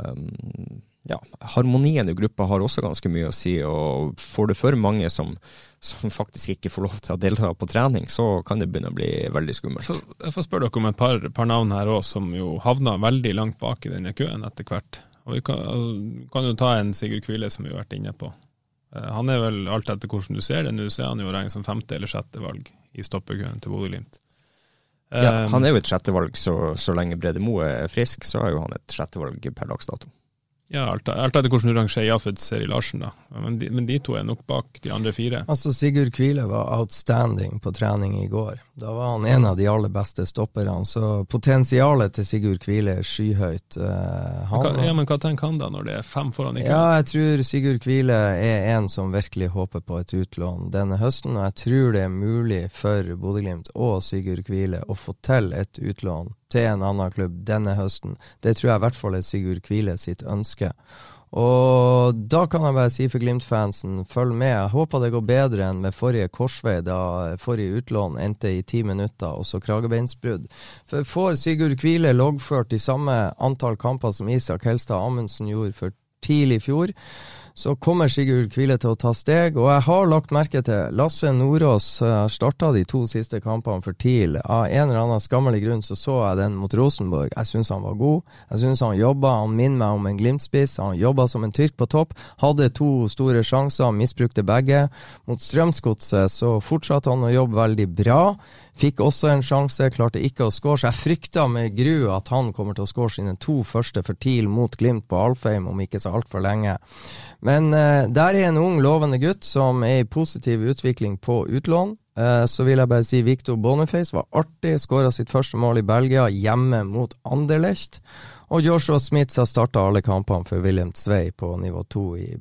B: ja, Harmonien i gruppa har også ganske mye å si. og Får du for mange som som faktisk ikke får lov til å delta på trening, så kan det begynne å bli veldig skummelt.
A: Så jeg får spørre dere om et par, par navn her òg, som jo havna veldig langt bak i denne køen etter hvert. Og Vi kan, kan jo ta en Sigurd Kvile, som vi har vært inne på. Eh, han er vel, alt etter hvordan du ser det nå, så er han jo regnet som femte eller sjette valg i stoppekøen til Bodø-Glimt.
B: Ja, eh, han er jo et sjettevalg, så, så lenge Brede Moe er frisk, så er jo han et sjettevalg per dags dato.
A: Ja, alt, alt etter hvordan du rangerer Jafed Seri Larsen, da. Men de, men de, to er nok bak de andre fire.
C: Altså, Sigurd Kvile var outstanding på trening i går. Da var han en av de aller beste stopperne. Så potensialet til Sigurd Kvile er skyhøyt. Uh,
A: han, hva, ja, Men hva tenker han da, når det er fem foran i
C: kveld? Ja, jeg tror Sigurd Kvile er en som virkelig håper på et utlån denne høsten. Og jeg tror det er mulig for Bodø-Glimt og Sigurd Kvile å få til et utlån til en annen klubb denne høsten. Det tror jeg i hvert fall er Sigurd Kvile sitt ønske. Og da kan jeg bare si for Glimt-fansen, følg med. Jeg håper det går bedre enn med forrige korsvei, da forrige utlån endte i ti minutter, og så kragebeinsbrudd. For får Sigurd Kvile loggført de samme antall kamper som Isak Helstad Amundsen gjorde for tidlig i fjor, så kommer Sigurd Kvile til å ta steg. Og jeg har lagt merke til Lasse Nordås uh, starta de to siste kampene for TIL. Av en eller annen skammelig grunn så så jeg den mot Rosenborg. Jeg syns han var god. Jeg syns han jobba. Han minner meg om en Glimt-spiss. Han jobba som en tyrk på topp. Hadde to store sjanser, misbrukte begge. Mot Strømsgodset så fortsatte han å jobbe veldig bra. Fikk også en sjanse, klarte ikke å skåre. Så jeg frykta med gru at han kommer til å skåre sine to første for TIL mot Glimt på Alfheim om ikke så altfor lenge. Men uh, der er en ung, lovende gutt som er i positiv utvikling på utlån. Uh, så vil jeg bare si Victor Boniface var artig, skåra sitt første mål i Belgia hjemme mot Anderlecht. Og Joshua Smith har starta alle kampene for William Tvei på nivå to i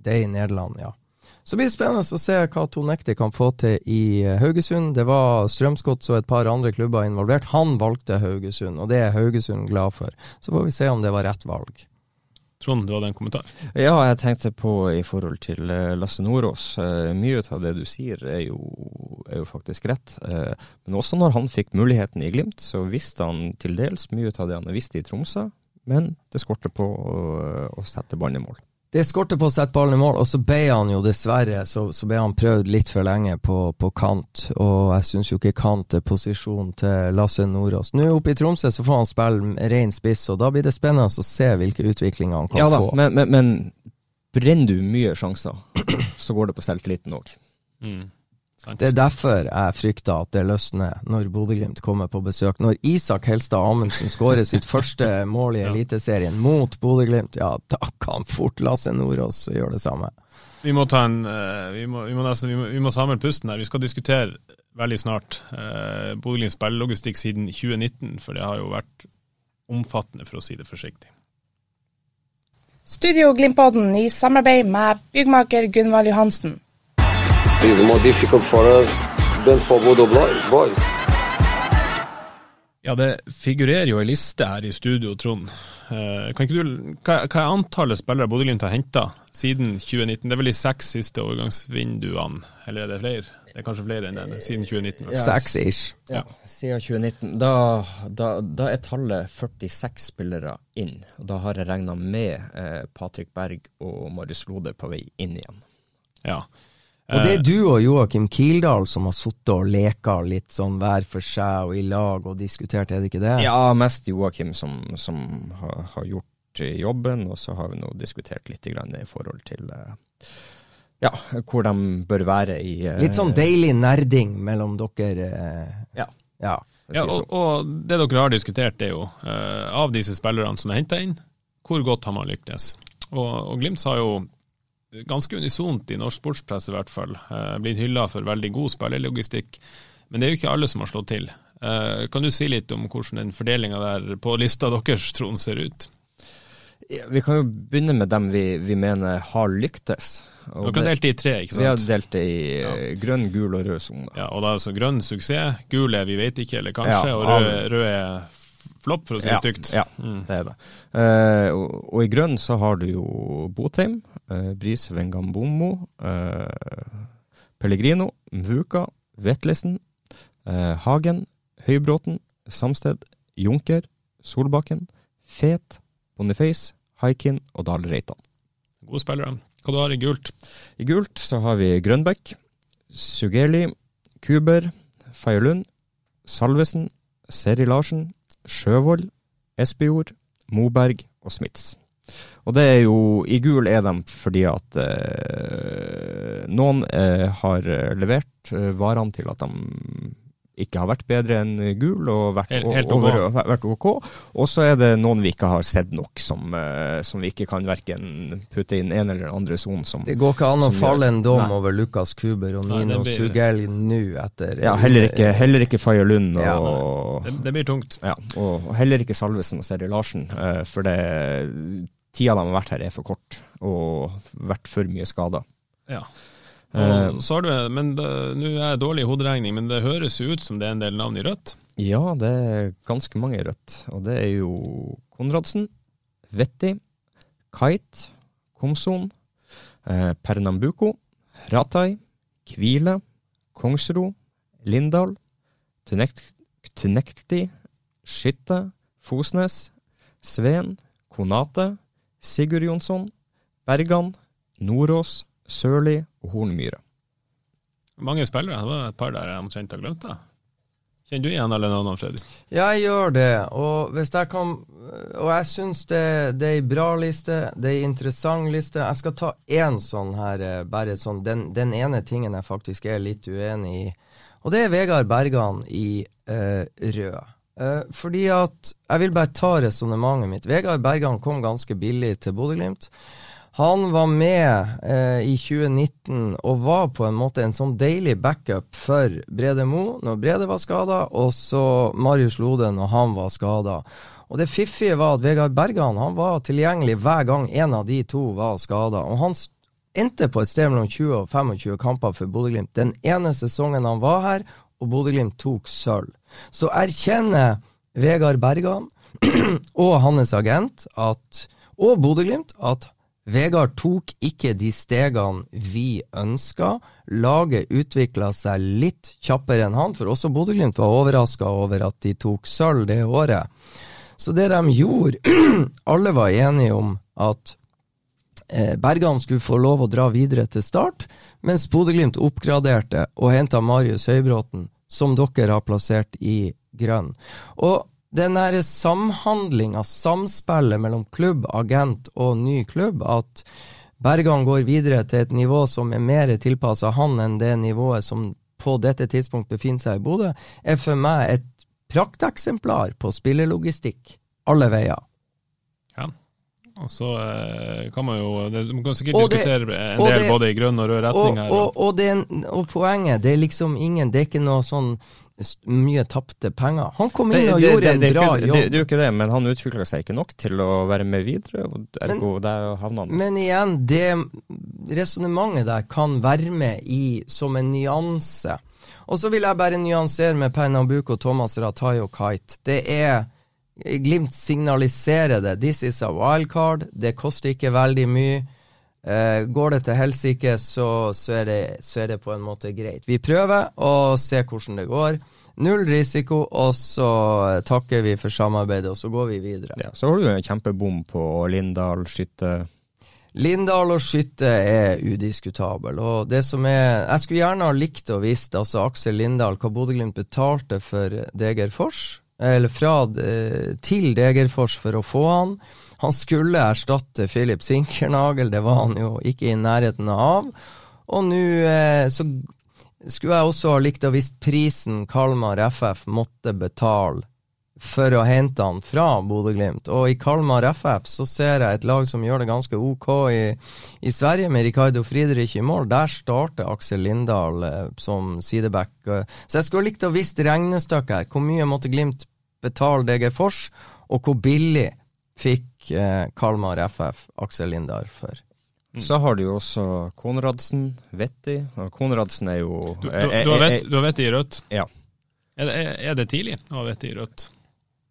C: det i Nederland, ja. Så blir det spennende å se hva Tonekti kan få til i eh, Haugesund. Det var Strømsgods og et par andre klubber involvert. Han valgte Haugesund, og det er Haugesund glad for. Så får vi se om det var rett valg.
A: Trond, du hadde en kommentar?
B: Ja, jeg tenkte på i forhold til eh, Lasse Nordås. Eh, mye av det du sier er jo, er jo faktisk rett. Men også når han fikk muligheten i Glimt, så visste han til dels mye av det han visste i Tromsø. Men det skorter på å, å sette ballen i mål.
C: Det skorter på å sette ballen i mål, og så ble han jo dessverre så, så ble han prøvd litt for lenge på, på kant. Og jeg syns jo ikke kant er posisjonen til Lasse Nordås. Nå oppe i Tromsø så får han spille ren spiss, og da blir det spennende å se hvilke utviklinger han kan
B: ja, da,
C: få.
B: Men, men, men brenner du mye sjanser, så går det på selvtilliten òg.
C: Mm. Det er derfor jeg frykter at det løsner når Bodø-Glimt kommer på besøk. Når Isak Helstad Amundsen skårer sitt første mål i Eliteserien mot Bodø-Glimt, ja, da kan fort Lasse Nordås gjøre det samme.
A: Vi må, ta en, eh, vi må, vi må, nesten, vi må, vi må samle pusten her. Vi skal diskutere veldig snart eh, Bodø-Glimts spillelogistikk siden 2019, for det har jo vært omfattende, for å si det forsiktig.
D: Studio Glimt-podden i samarbeid med byggmaker Gunvald Johansen
E: is more difficult for us than for Bodo Boys.
A: Ja, det figurerer jo ei liste her i studio, Trond. Uh, kan ikke du, hva, hva er antallet spillere Bodø-Glimt har henta siden 2019? Det er vel de seks siste overgangsvinduene, eller er det flere? Det er kanskje flere enn det, siden 2019.
C: Ja, Seks ish.
B: Ja, siden 2019. Da, da, da, er tallet 46 spillere inn. Og da har jeg regna med eh, Patrick Berg og Marius Lode på vei inn igjen.
A: Ja,
C: og det er du og Joakim Kildahl som har sittet og leka litt sånn hver for seg og i lag og diskutert, er det ikke det?
B: Ja, mest Joakim som, som har, har, gjort jobben, og så har vi nå diskutert litt i forhold til eh, ja, hvor de bør være i
C: uh, Litt sånn deilig nerding mellom dere.
B: Ja.
C: ja.
A: ja og, og, det dere har diskutert, er jo av disse spillerne som er henta inn, hvor godt har man lyktes? Og, og Glimt sa jo ganske unisont i norsk sportspress i hvert fall. Eh, blitt hylla for veldig god spillerlogistikk. Men det er jo ikke alle som har slått til. Eh, kan du si litt om hvordan den fordelinga der på lista deres, Trond, ser ut?
B: Vi kan jo begynne med dem vi, vi mener har lyktes.
A: Og Dere har delt det i tre, ikke sant?
B: Vi har delt det i ja. grønn, gul og rød sone.
A: Ja, og da er altså grønn suksess, gul er vi vet ikke eller kanskje, ja, og rød, rød er flopp, for å si det stygt.
B: Ja, mm. det er det. Uh, og, og, i grønn så har du jo Botheim, uh, Brise Vengambomo, uh, Pellegrino, Mvuka, Vetlesen, uh, Hagen, Høybråten, Samsted, Junker, Solbakken, Fet, Boniface, Haikin og Dahl Reitan.
A: Gode spillere. Hva du har i gult?
B: I gult så har vi Grønbekk, Sugeli, Kuber, Feierlund, Salvesen, Seri Larsen, Sjøvold, Espejord, Moberg og Smits. Og det er jo I gul er de fordi at eh, noen eh, har levert eh, varene til at de ikke har vært bedre enn gul og vært, helt, helt over, okay. vært OK. Og så er det noen vi ikke har sett nok, som, uh, som vi ikke kan verken putte inn en eller andre son som
C: Det går ikke an å falle en dom nei. over Lukas Kuber og Nino blir, Sugell nå etter
B: Ja, heller ikke, heller ikke Faye Lund og ja,
A: det, det, blir tungt.
B: Ja, og heller ikke Salvesen og Seri Larsen, uh, for det tida de har vært her er for kort, og vært for mye skada.
A: Ja. Og så har du, men Nå er jeg dårlig i hoderegning, men det høres jo ut som det er en del navn i rødt?
B: Ja, det er ganske mange i rødt. Og det er jo Konradsen, Vetti, Kite, Komson, eh, Pernambuco, Ratai, Kvile, Kongsro, Lindal, Tunekti, Skytte, Fosnes, Sveen, Konate, Sigurd Jonsson, Bergan, Nordås, Sørli og Hornmyre.
A: Mange spillere. Det var et par der jeg omtrent har glemt. det. Kjenner du igjen alle navnene, Freddy?
C: Ja, jeg gjør det. Og hvis jeg kan Og jeg syns det, det, er ei bra liste. Det er ei interessant liste. Jeg skal ta én sånn her, eh, bare sånn den, den, ene tingen jeg faktisk er litt uenig i. Og det er Vegard Bergan i uh, rød. Uh, fordi at Jeg vil bare ta resonnementet mitt. Vegard Bergan kom ganske billig til Bodø-Glimt. Han var med eh, i 2019 og var på en måte en sånn deilig backup for Brede Mo når Brede var skada, og så Marius Lode når han var skada. Og det fiffige var at Vegard Bergan han var tilgjengelig hver gang en av de to var skada. Og han endte på et sted mellom 20 og 25 kamper for Bodø-Glimt. Den ene sesongen han var her, og Bodø-Glimt tok sølv. Så erkjenner Vegard Bergan og hans agent at, og Bodø-Glimt at Vegard tok ikke de stegene vi ønska. Laget utvikla seg litt kjappere enn han, for også Bodø-Glimt var overraska over at de tok sølv det året. Så det de gjorde Alle var enige om at eh, Bergan skulle få lov å dra videre til start, mens Bodø-Glimt oppgraderte og henta Marius Høybråten, som dere har plassert i grønn. Og den derre samhandlinga, samspillet mellom klubb, agent og ny klubb, at Bergan går videre til et nivå som er mer tilpassa han enn det nivået som på dette tidspunkt befinner seg i Bodø, er for meg et prakteksemplar på spillelogistikk alle veier.
A: Og så eh, kan man jo det, Man kan sikkert det, diskutere en del det, både i grønn og rød retning
C: og, her. Og, og, det, og, poenget, det er liksom ingen Det er ikke noe sånn mye tapte penger. Han kom inn og gjorde det, det, en bra
B: jobb. Det, er jo ikke det, men han utvikla seg ikke nok til å være med videre. Ergo men, der havna han.
C: Men igjen, det resonnementet der kan være med i som en nyanse. Og så vil jeg bare nyansere med Pernambuco, Thomas Ratai og Kite. Det er Glimt signaliserer det. This is a wildcard. Det koster ikke veldig mye. Uh, går det til helsike, så, så, så, er det på en måte greit. Vi prøver og ser hvordan det går. Null risiko, og så takker vi for samarbeidet, og så går vi videre.
B: Ja, Så har du en kjempebom på Lindahl skytte.
C: Lindahl og skytte er udiskutabel. Og det som er Jeg skulle gjerne ha likt å visst, altså Aksel Lindahl, hva Bodø-Glimt betalte for Degerfors, eller fra eh, til Degerfors for å få han. Han skulle erstatte Philip Sinkernagel, det var han jo ikke i nærheten av. Og nå eh, så skulle jeg også ha likt å visst prisen Kalmar FF måtte betale for å hente han fra Bodø-Glimt. Og i Kalmar FF så ser jeg et lag som gjør det ganske ok i, i Sverige, med Ricardo Friedrich i mål. Der starter Aksel Lindahl eh, som sideback. Eh, så jeg skulle likt å visst regnestykket her. Hvor mye måtte Glimt betale DG Fors, og hvor billig fikk eh, Kalmar FF Aksel Lindahl for?
B: Mm. Så har du jo også Konradsen, Vetti. Konradsen er jo
A: Du, du, du har Vetti i rødt?
B: Ja.
A: Er det, er det tidlig å ha Vetti i rødt?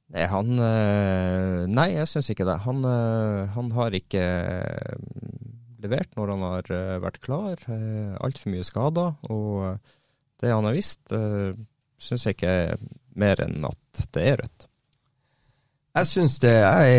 B: Nei, han eh, Nei, jeg syns ikke det. Han, eh, han, har ikke eh, levert når han har vært klar. Altfor mye skader. Og det han har visst, syns jeg ikke er mer enn at det er rødt.
C: Jeg syns det, jeg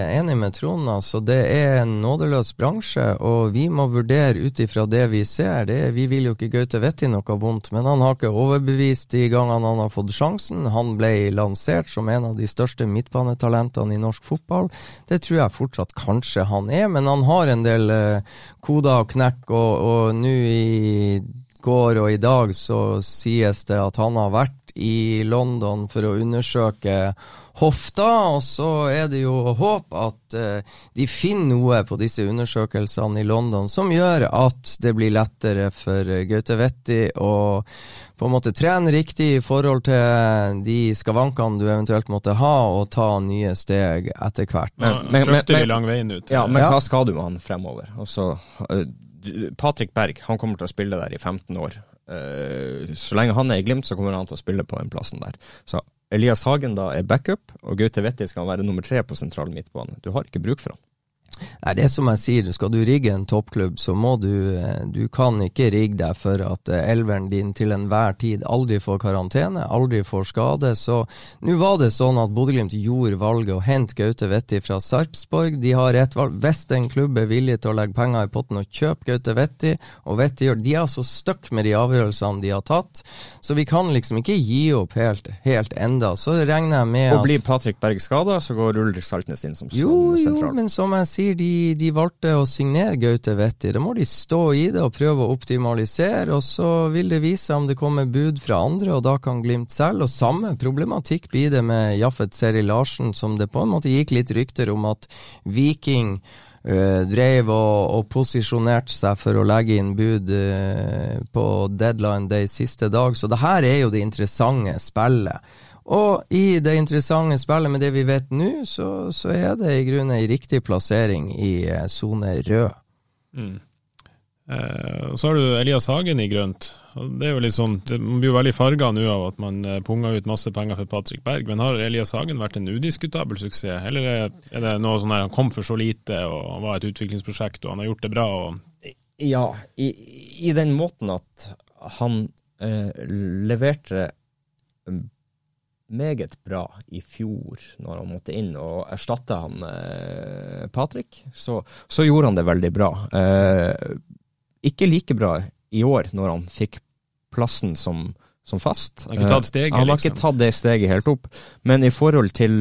C: er enig med Trond. altså Det er en nådeløs bransje, og vi må vurdere ut ifra det vi ser. Det, vi vil jo ikke Gaute Vetti noe vondt, men han har ikke overbevist de gangene han har fått sjansen. Han ble lansert som en av de største midtbanetalentene i norsk fotball. Det tror jeg fortsatt kanskje han er, men han har en del uh, koder å knekke, og, og nå i går og i dag så sies det at han har vært i London for å undersøke hofta, og så er det jo håp at uh, de finner noe på disse undersøkelsene i London som gjør at det blir lettere for Gaute Vetti å på en måte trene riktig i forhold til de skavankene du eventuelt måtte ha, og ta nye steg etter hvert.
A: Men, men, men, men lang vei ut.
B: Ja, men hva skal du med han fremover? Altså, uh, Patrick Berg han kommer til å spille der i 15 år. Uh, så lenge han er i Glimt, så kommer han til å spille på den plassen der. Så Elias Hagen da er backup, og Gaute Vetti skal være nummer tre på sentral midtbane. Du har ikke bruk for han.
C: Nei, det er som jeg sier, skal du rigge en toppklubb, så må du eh, Du kan ikke rigge deg for at eh, elveren din til enhver tid aldri får karantene, aldri får skade. Så nå var det sånn at Bodø-Glimt gjorde valget å hente Gaute Vetti fra Sarpsborg. De har et valg. Hvis en klubb er villig til å legge penger i potten og kjøpe Gaute Vetti, og Vetti gjør De er så stuck med de avgjørelsene de har tatt, så vi kan liksom ikke gi opp helt, helt enda. Så regner jeg med
B: at Og blir Patrick Berg skada, så går Ulrik Saltnes inn som,
C: jo,
B: sentral.
C: Jo, men som jeg sier, de, de valgte å signere Gaute Vetti. Da må de stå i det og prøve å optimalisere, og så vil det vise om det kommer bud fra andre, og da kan Glimt selv. Og samme problematikk blir det med Jaffet Seri Larsen, som det på en måte gikk litt rykter om at Viking Uh, drev og, og, posisjonerte seg for å legge inn bud uh, på deadline day siste dag. Så det her er jo det interessante spillet. Og i det interessante spillet med det vi vet nå, så, så, er det i grunnen en riktig plassering i eh, sone rød. Mm.
A: Eh, og Så har du Elias Hagen i grønt. og det er jo liksom, Man blir jo veldig farga nå av at man eh, punger ut masse penger for Patrick Berg, men har Elias Hagen vært en udiskutabel suksess? Eller er det noe sånn der han kom for så lite og var et utviklingsprosjekt og han har gjort det bra? Og
B: ja, i, i den måten at han eh, leverte meget bra i fjor, når han måtte inn og erstatte han eh, Patrick. Så, så, gjorde han det veldig bra. Eh, ikke like bra i år, når han fikk plassen som, som fast.
A: Han har ikke tatt steget,
B: eh, Han har
A: liksom.
B: ikke tatt det steget helt opp. Men i forhold til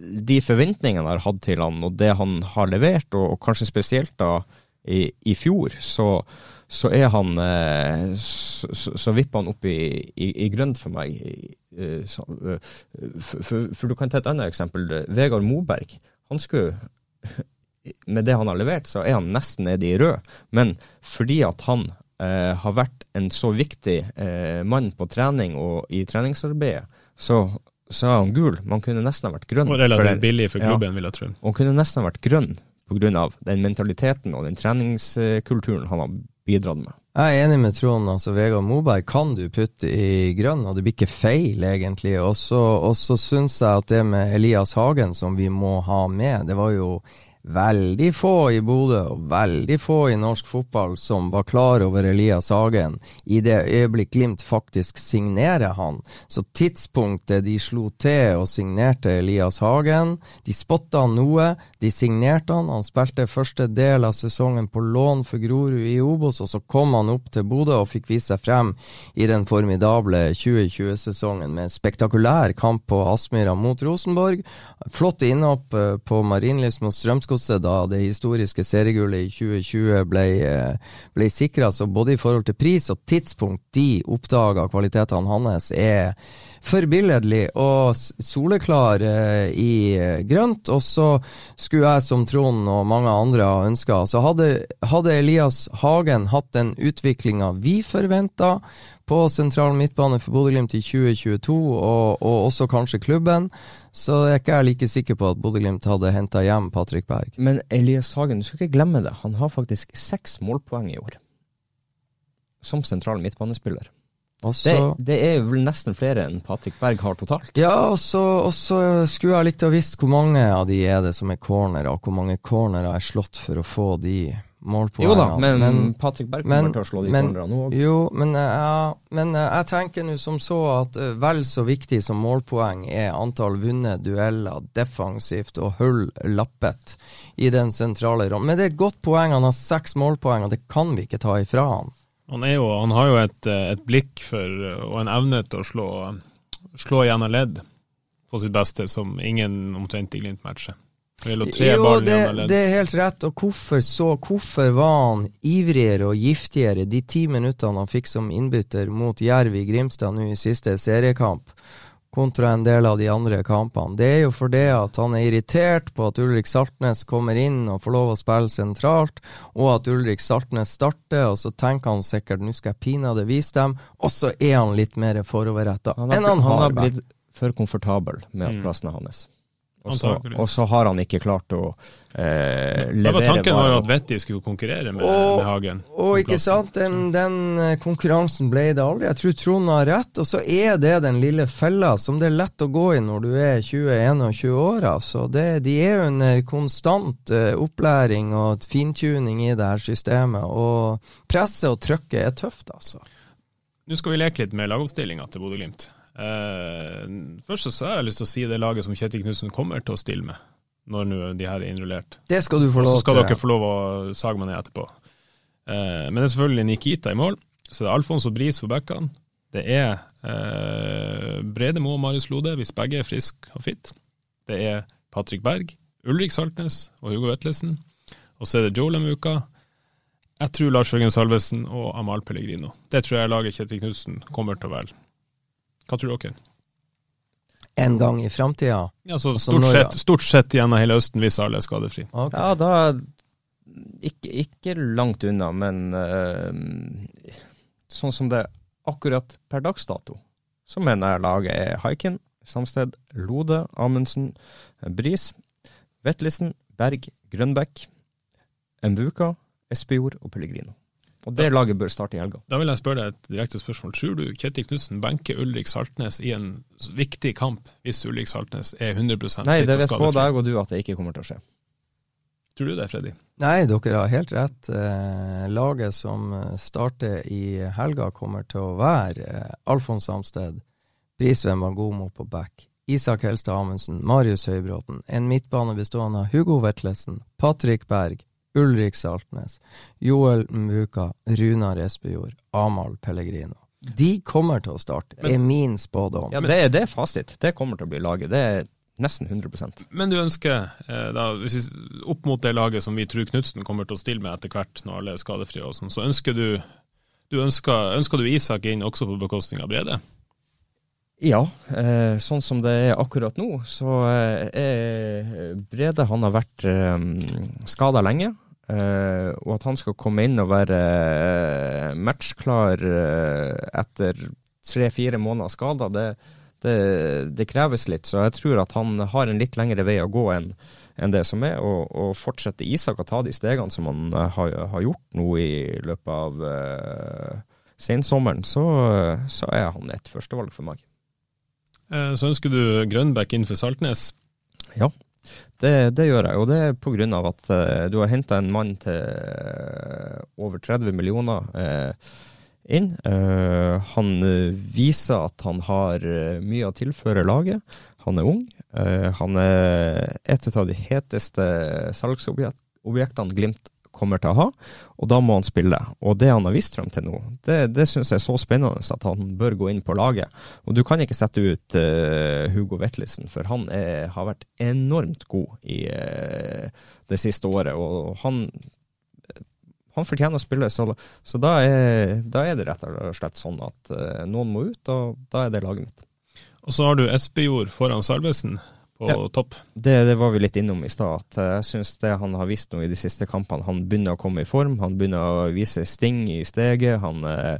B: de forventningene jeg har hatt til han, og det han har levert, og, og kanskje spesielt da i, i fjor, så så er han eh, så, så, vipper han opp i, i, i grønt for meg. Eh, så, eh, for, for, for, du kan ta et annet eksempel. Vegard Moberg. Han skulle Med det han har levert, så er han nesten nede i rød. Men fordi at han eh, har vært en så viktig eh, mann på trening og i treningsarbeidet, så så er han gul. Man kunne nesten ha vært grønn.
A: Og relativt billig for klubben, ja. vil jeg tro.
B: Han kunne nesten ha vært grønn pga. den mentaliteten og den treningskulturen han har bidratt med.
C: Jeg er enig med Trond. altså Vegard Moberg kan du putte i grønn, og det blir ikke feil, egentlig. Og så syns jeg at det med Elias Hagen, som vi må ha med, det var jo veldig få i Bodø og veldig få i norsk fotball som var klar over Elias Hagen i det øyeblikk Glimt faktisk signerer han. Så tidspunktet de slo til og signerte Elias Hagen, de spotta noe, de signerte han. Han spilte første del av sesongen på lån for Grorud i Obos, og så kom han opp til Bodø og fikk vise seg frem i den formidable 2020-sesongen med en spektakulær kamp på Aspmyra mot Rosenborg. Flott innhopp eh, på Marienlyst mot Strømsgodset da det historiske seriegullet i 2020 ble, eh, ble sikra. Så både i forhold til pris og tidspunkt de oppdaga kvalitetene hans, er forbilledlig og soleklar eh, i eh, grønt. Og så skulle jeg som Trond og mange andre ha ønska Så hadde, hadde Elias Hagen hatt den utviklinga vi forventa på sentral midtbane for Bodø-Glimt i 2022, og, og også kanskje klubben, så er ikke jeg like sikker på at Bodø-Glimt hadde henta hjem Patrick Berg.
B: Men Elias Hagen, du skal ikke glemme det. Han har faktisk seks målpoeng i år. Som sentral midtbanespiller.
C: Og
B: Det, det er vel nesten flere enn Patrick Berg har totalt.
C: Ja, og så, skulle jeg likt å visst hvor mange av de er det som er cornere, og hvor mange cornere er slått for å få de målpoengene.
B: Jo da, men, Patrick Berg kommer
C: men-
B: til å slå de
C: men-
B: cornerne nå òg.
C: Jo, men, eh, ja, men eh, jeg tenker nå som så at eh, vel så viktig som målpoeng er antall vunne dueller defensivt og hull lappet i den sentrale rollen. Men det er et godt poeng, han har seks målpoeng, og det kan vi ikke ta ifra han.
A: Han, jo, han har jo et, et blikk for, og en evne til å slå, slå gjennom ledd på sitt beste, som ingen omtrent i Glimt matcher.
C: Jo, det, det er helt rett. Og hvorfor så? Hvorfor var han ivrigere og giftigere de ti minuttene han fikk som innbytter mot Jerv i Grimstad nå i siste seriekamp, kontra en del av de andre kampene? Det er jo fordi at han er irritert på at Ulrik Saltnes kommer inn og får lov å spille sentralt, og at Ulrik Saltnes starter, og så tenker han sikkert nå skal jeg pinadø vise dem, og så er han litt mer foroverretta
B: Han har,
C: enn han
B: han
C: har
B: har blitt for komfortabel med at
A: Mm.
B: plassen er hans. Og så, og så har han ikke klart å eh,
A: Det var
B: levere
A: tanken var jo at Vetti skulle konkurrere med,
C: Og-
A: med Hagen.
C: Og ikke sant, den, den eh, konkurransen ble det aldri. Jeg tror Trond har rett, og så er det den lille fella som det er lett å gå i når du er 20-21 år. Altså. Det, de er under konstant eh, opplæring og fintuning i det her systemet, og presset og trykket er tøft, altså.
A: Nå skal vi leke litt med lagoppstillinga til Bodø-Glimt. Eh, først så har jeg lyst til å si det laget som Kjetil Knutsen kommer til å stille med, når nå de her er innrullert.
C: Det skal du få
A: Og så
C: lov
A: skal
C: til.
A: dere få lov å sage meg ned etterpå. Uh, men det er selvfølgelig Nikita i mål. Så det er Alfons og Bris på backene. Det er uh, Brede Moe og Marius Lode, hvis begge er friske og fit. Det er Patrick Berg, Ulrik Saltnes og Hugo Vetlesen. Og så er det Joel Muka. Jeg tror Lars Jørgen Salvesen og Amal Pellegrino. Det tror jeg laget Kjetil Knutsen kommer til å velge. Hva tror dere?
C: En gang i framtida.
A: Ja, så
C: Altså,
A: stort, sett, stort sett gjennom hele Østen hvis alle er skadefri.
C: Okay.
B: Ja, da ikke, ikke langt unna, men uh, sånn som det er akkurat per dags dato, så mener jeg laget er Haiken, Samsted, Lode, Amundsen, Bris, Vetlesen, Berg, Grønbekk, Mbuka, Espejord og Pellegrino. Og det laget bør starte i helga.
A: Da vil jeg spørre deg et direkte spørsmål. Tror du Kjetil Knutsen benker Ulrik Saltnes i en viktig kamp, hvis Ulrik Saltnes er 100
B: Nei, det vet både jeg og du at det ikke kommer til å skje.
A: Tror du det, Freddy?
C: Nei, dere har helt rett. Eh, laget som starter i helga, kommer til å være eh, Alfons Samsted, Brisveen Magomo på back, Isak Helstad Amundsen, Marius Høybråten, en midtbane bestående av Hugo Vetlesen, Patrick Berg, Ulrik Saltnes, Joel Mvuka, Runar Espejord, Amahl Pellegrino. De kommer til å starte, er min spådom.
B: Ja, det, er- det er fasit. Det kommer til å bli laget. Det er nesten 100%
A: Men du ønsker, eh, da, hvis vi, opp mot det laget som vi tror Knutsen kommer til å stille med etter hvert, når alle er skadefrie og sånn, så ønsker du, du ønsker, ønsker du Isak inn også på bekostning av Brede?
B: Ja, eh, sånn som det er akkurat nå, så eh, er Brede Han har vært eh, skada lenge. Eh, og at han skal komme inn og være uh, matchklar uh, etter tre-fire måneder skada, det, det, det kreves litt. Så jeg tror at han har en litt lengre vei å gå enn en det som er. Og, og fortsetter Isak å ta de stegene som han har, har gjort nå i løpet av sensommeren, så, så er han et førstevalg for meg.
A: Så ønsker du Grønbæk inn for Saltnes.
B: Ja, det, det gjør jeg. Og det er av at eh, du har henta en mann til eh, over 30 millioner eh, inn. Eh, han eh, viser at han har eh, mye å tilføre laget. Han er ung. Han er et av de heteste salgsobjektene Glimt kommer til å ha, og da må han spille. Og det han har vist frem til nå, det, det syns jeg er så spennende at han bør gå inn på laget. Og du kan ikke sette ut uh, Hugo Vetlisen, for han er, har vært enormt god i uh, det siste året. Og han, han fortjener å spille, så, så da, er, da er det rett og slett sånn at uh, noen må ut, og da er det laget mitt.
A: Og så har du Espejord foran Salvesen på
B: Ja.
A: topp.
B: Det, det var vi litt innom i stad. at Jeg syns det han har vist nå i de siste kampene, han begynner å komme i form. Han begynner å vise sting i steget. Han eh,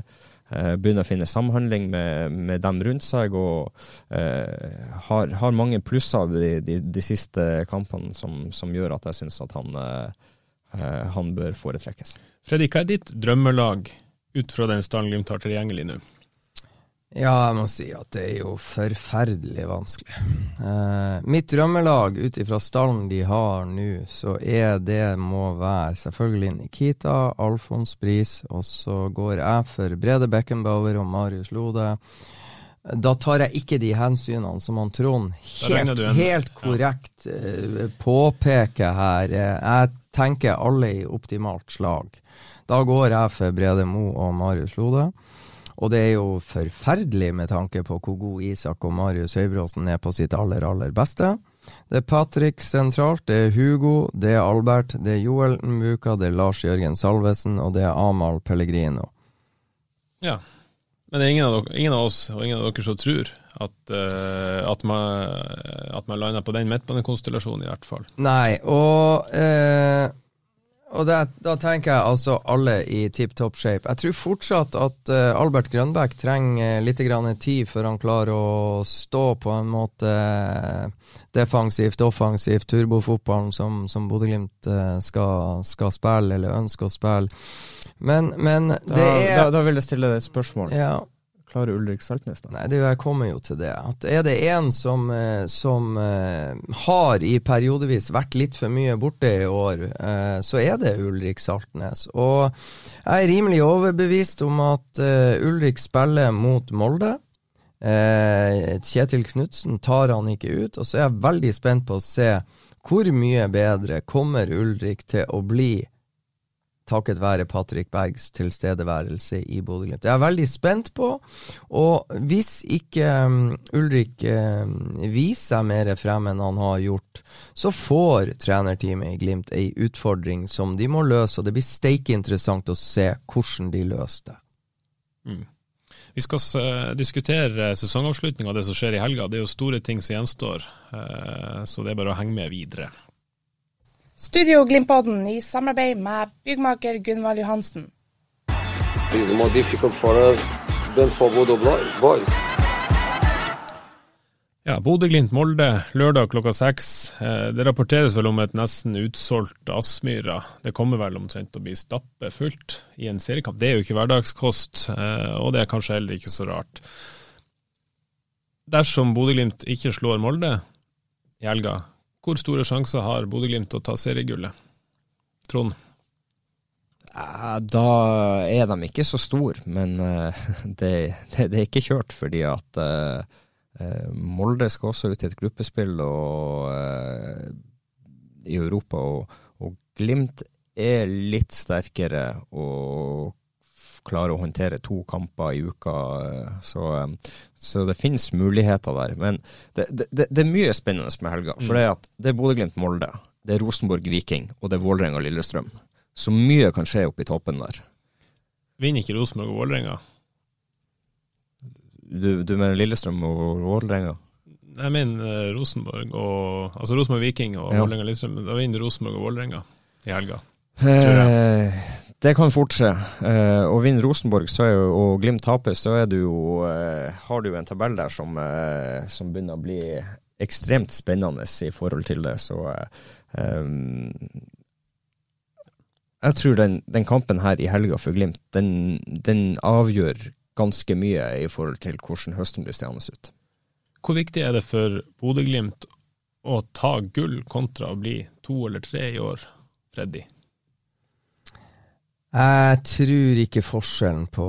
B: eh, begynner å finne samhandling med, med dem rundt seg, og eh, har, har mange plusser de, de, de siste kampene som, som gjør at jeg syns at han, eh, eh, han bør foretrekkes.
A: Fredrik, hva er ditt drømmelag ut fra den stallen Glimt har tilgjengelig nå?
C: Ja, jeg må si at det er jo forferdelig vanskelig. Eh, mitt drømmelag ut ifra stallen de har nå, så er det må være selvfølgelig Nikita, Alfons Bris, og så går jeg for Brede Beckenbauer og Marius Lode. Da tar jeg ikke de hensynene som han Trond helt, helt korrekt ja. påpeker her. Eh, jeg tenker alle i optimalt slag. Da går jeg for Brede Mo og Marius Lode. Og det er jo forferdelig med tanke på hvor god Isak og Marius Høybråten er på sitt aller, aller beste. Det er Patrick sentralt, det er Hugo, det er Albert, det er Joel Muka, det er Lars Jørgen Salvesen, og det er Amahl Pellegrino.
A: Ja. Men det er ingen av, dere, ingen av oss og ingen av dere som tror at, uh, at man, at man lander på den midtbanekonstellasjonen, i hvert fall.
C: Nei, og, eh, og det, da tenker jeg altså alle i tipp topp shape. Jeg tror fortsatt at uh, Albert Grønbæk trenger eh, litt grann tid før han klarer å stå på en måte eh, defensivt, offensivt, turbofotballen som, som Bodø-Glimt skal, skal spille, eller ønsker å spille. Men, men
B: Da,
C: er
B: da, da vil jeg stille deg et spørsmål.
C: ja,
B: Klarer Ulrik Saltnes da?
C: Nei, det, jeg kommer jo til det. At er det en som, eh, som eh, har i periodevis vært litt for mye borte i år, eh, så er det Ulrik Saltnes. Og jeg er rimelig overbevist om at Ulrik spiller mot Molde. Kjetil Knutsen tar han ikke ut, og så er jeg veldig spent på å se hvor mye bedre kommer Ulrik til å bli takket være Patrick Bergs tilstedeværelse i Bodø-Glimt. Jeg er veldig spent på, og hvis ikke um, Ulrik um, viser seg mer frem enn han har gjort, så får trenerteamet i Glimt ei utfordring som de må løse, og det blir steike interessant å se hvordan de løser det.
A: Vi skal eh, diskutere sesongavslutninga og det som skjer i helga. Det er jo store ting som gjenstår, eh, så det er bare å henge med videre.
D: Studio Glimpodden i samarbeid med byggmaker Gunvald Johansen.
E: It's more difficult for us than for Bodo Blo-
A: Ja, Bodø-Glimt-Molde lørdag klokka seks. Eh, Det rapporteres vel om et nesten utsolgt Aspmyra. Det kommer vel omtrent til å bli stappfullt i en seriekamp. Det er jo ikke hverdagskost, eh, og det er kanskje heller ikke så rart. Dersom Bodø-Glimt ikke slår Molde i helga, hvor store sjanser har Bodø-Glimt å ta seriegullet? Trond?
B: Da er de ikke så store, men eh, det, det, det er ikke kjørt fordi at eh, eh, Molde skal også ut i et gruppespill og, i Europa, og, og Glimt er litt sterkere og klarer å håndtere to kamper i uka, så, så det finnes muligheter der. Men det, det, det er mye spennende med helga, for det er at det er Bodø-Glimt-Molde, det er Rosenborg-Viking, og det er Vålerenga-Lillestrøm. Så mye kan skje oppe i toppen der.
A: Vinner ikke Rosenborg og Vålerenga?
B: Du, du mener Lillestrøm og Vålerenga?
A: Jeg mener eh, Rosenborg og Altså Rosenborg Viking og
B: Ja.
A: Vålerenga Lillestrøm. Da vinner Rosenborg og Vålerenga i helga. Tror
B: Eh, det kan fort skje. Eh, og vinner Rosenborg jo, og Glimt taper, så er du jo, eh, har du jo en tabell der som, eh, som begynner å bli ekstremt spennende i forhold til det. Så eh, jeg tror den, den kampen her i helga for Glimt, den, den avgjør ganske mye i forhold til hvordan høsten blir stående ut.
A: Hvor viktig er det for Bodø-Glimt å ta gull kontra å bli to eller tre i år, Freddy?
C: Jeg tror ikke forskjellen på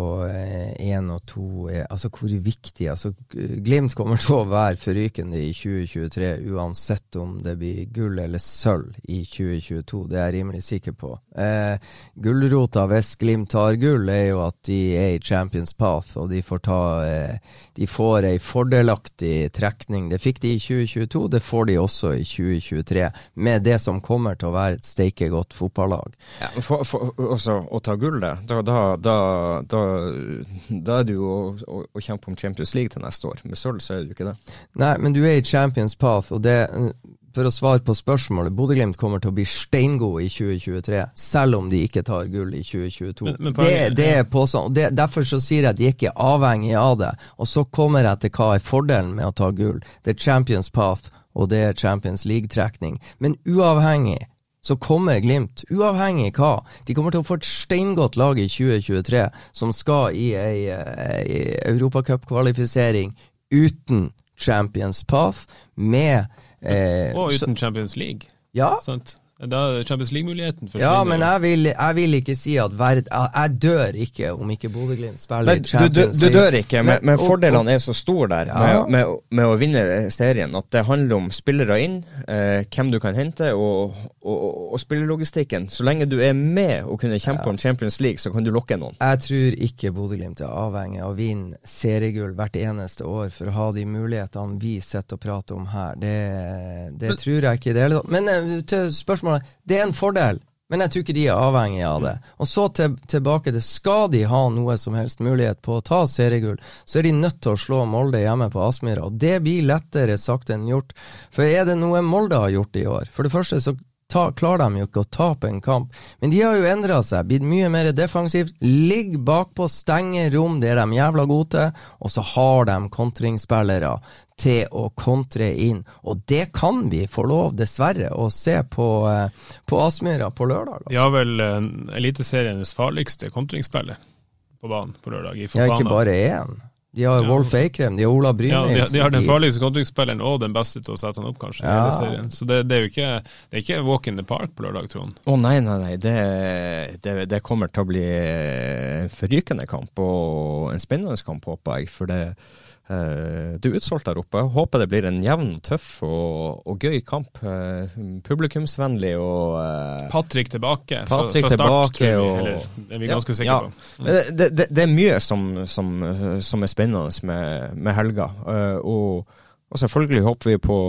C: én og to er Altså hvor viktig altså, Glimt kommer til å være forrykende i 2023 uansett om det blir gull eller sølv i 2022. Det er jeg rimelig sikker på. Eh, Gulrota hvis Glimt tar gull, er jo at de er i Champions Path, og de får ta eh, De får ei fordelaktig trekning. Det fikk de i 2022, det får de også i 2023, med det som kommer til å være et steike godt fotballag.
B: Ja, for, for, også, å ta gullet, da, da, da, da, da er du jo å, å, å, kjempe om Champions League til neste år. Med sølv så er du ikke det.
C: Nei, men du er i Champions Path, og det for å svare på spørsmålet, Bodø-Glimt kommer til å bli steingode i 2023, selv om de ikke tar gull i 2022. Men, men det, det, er påstand, det, Derfor så sier jeg at de ikke er avhengig av det. Og så kommer jeg til hva er fordelen med å ta gull. Det er Champions Path, og det er Champions League-trekning. Men uavhengig så kommer Glimt, uavhengig hva, de kommer til å få et steingodt lag i 2023 som skal i ei, ei europacupkvalifisering uten Champions Path, med
A: Eh, og uten så, Champions League.
C: Ja.
A: Sant? Da Champions League-muligheten
C: forsvinner. Ja, men jeg vil, jeg vil, ikke si at verd, jeg dør ikke om ikke Bodø-Glimt spiller Nei, Champions
B: League. Du, du, dør ikke, men, men fordelene er så store der ja. med, med, med, å vinne serien at det handler om spillere inn, eh, hvem du kan hente, og, og, og, og spillerlogistikken. Så lenge du er med og kunne kjempe ja. om Champions League, så kan du lokke noen.
C: Jeg tror ikke Bodø-Glimt er avhengig av å vinne seriegull hvert eneste år for å ha de mulighetene vi sitter og prater om her. Det, det men, tror jeg ikke i det hele tatt. Men eh, til spørsmålet spørsmålet Det er en fordel, men jeg tror ikke de er avhengige av det. Og så til, tilbake til Skal de ha noe som helst mulighet på å ta seriegull, så er de nødt til å slå Molde hjemme på Aspmyra. Og det blir lettere sagt enn gjort. For er det noe Molde har gjort i år? For det første så ta, klarer de jo ikke å tape en kamp. Men de har jo endra seg, blitt mye mer defensivt. Ligger bakpå, stenger rom, det er de jævla gode til. Og så har de kontringsspillere til å kontre inn. Og det kan vi få lov, dessverre, å se på, eh, på Aspmyra på lørdag.
A: Altså. Har vel eliteserienes farligste kontringsspiller på banen på lørdag. I
C: ja, ikke bare én. De har Wolf Eikrem, de har Ola Brynildsen.
A: Ja, de, de, har den farligste kontringsspilleren og den beste til å sette han opp, kanskje. Ja. Så det, det, er jo ikke, det er ikke walk in the park på lørdag, Trond.
B: Å oh, nei, nei, nei. Det, det, det, kommer til å bli en forrykende kamp, og en spennende kamp, håper jeg. For det, det er utsolgt der oppe. Jeg håper det blir en jevn, tøff og, og gøy kamp. Eh, publikumsvennlig og
A: uh, Patrick tilbake
B: Patrick fra, start, tilbake, tror vi.
A: Eller, er vi ganske sikre
B: ja.
A: på.
B: Mm. Det, det, det, er mye som, som, som er spennende med, med helga. og, og, selvfølgelig håper vi på,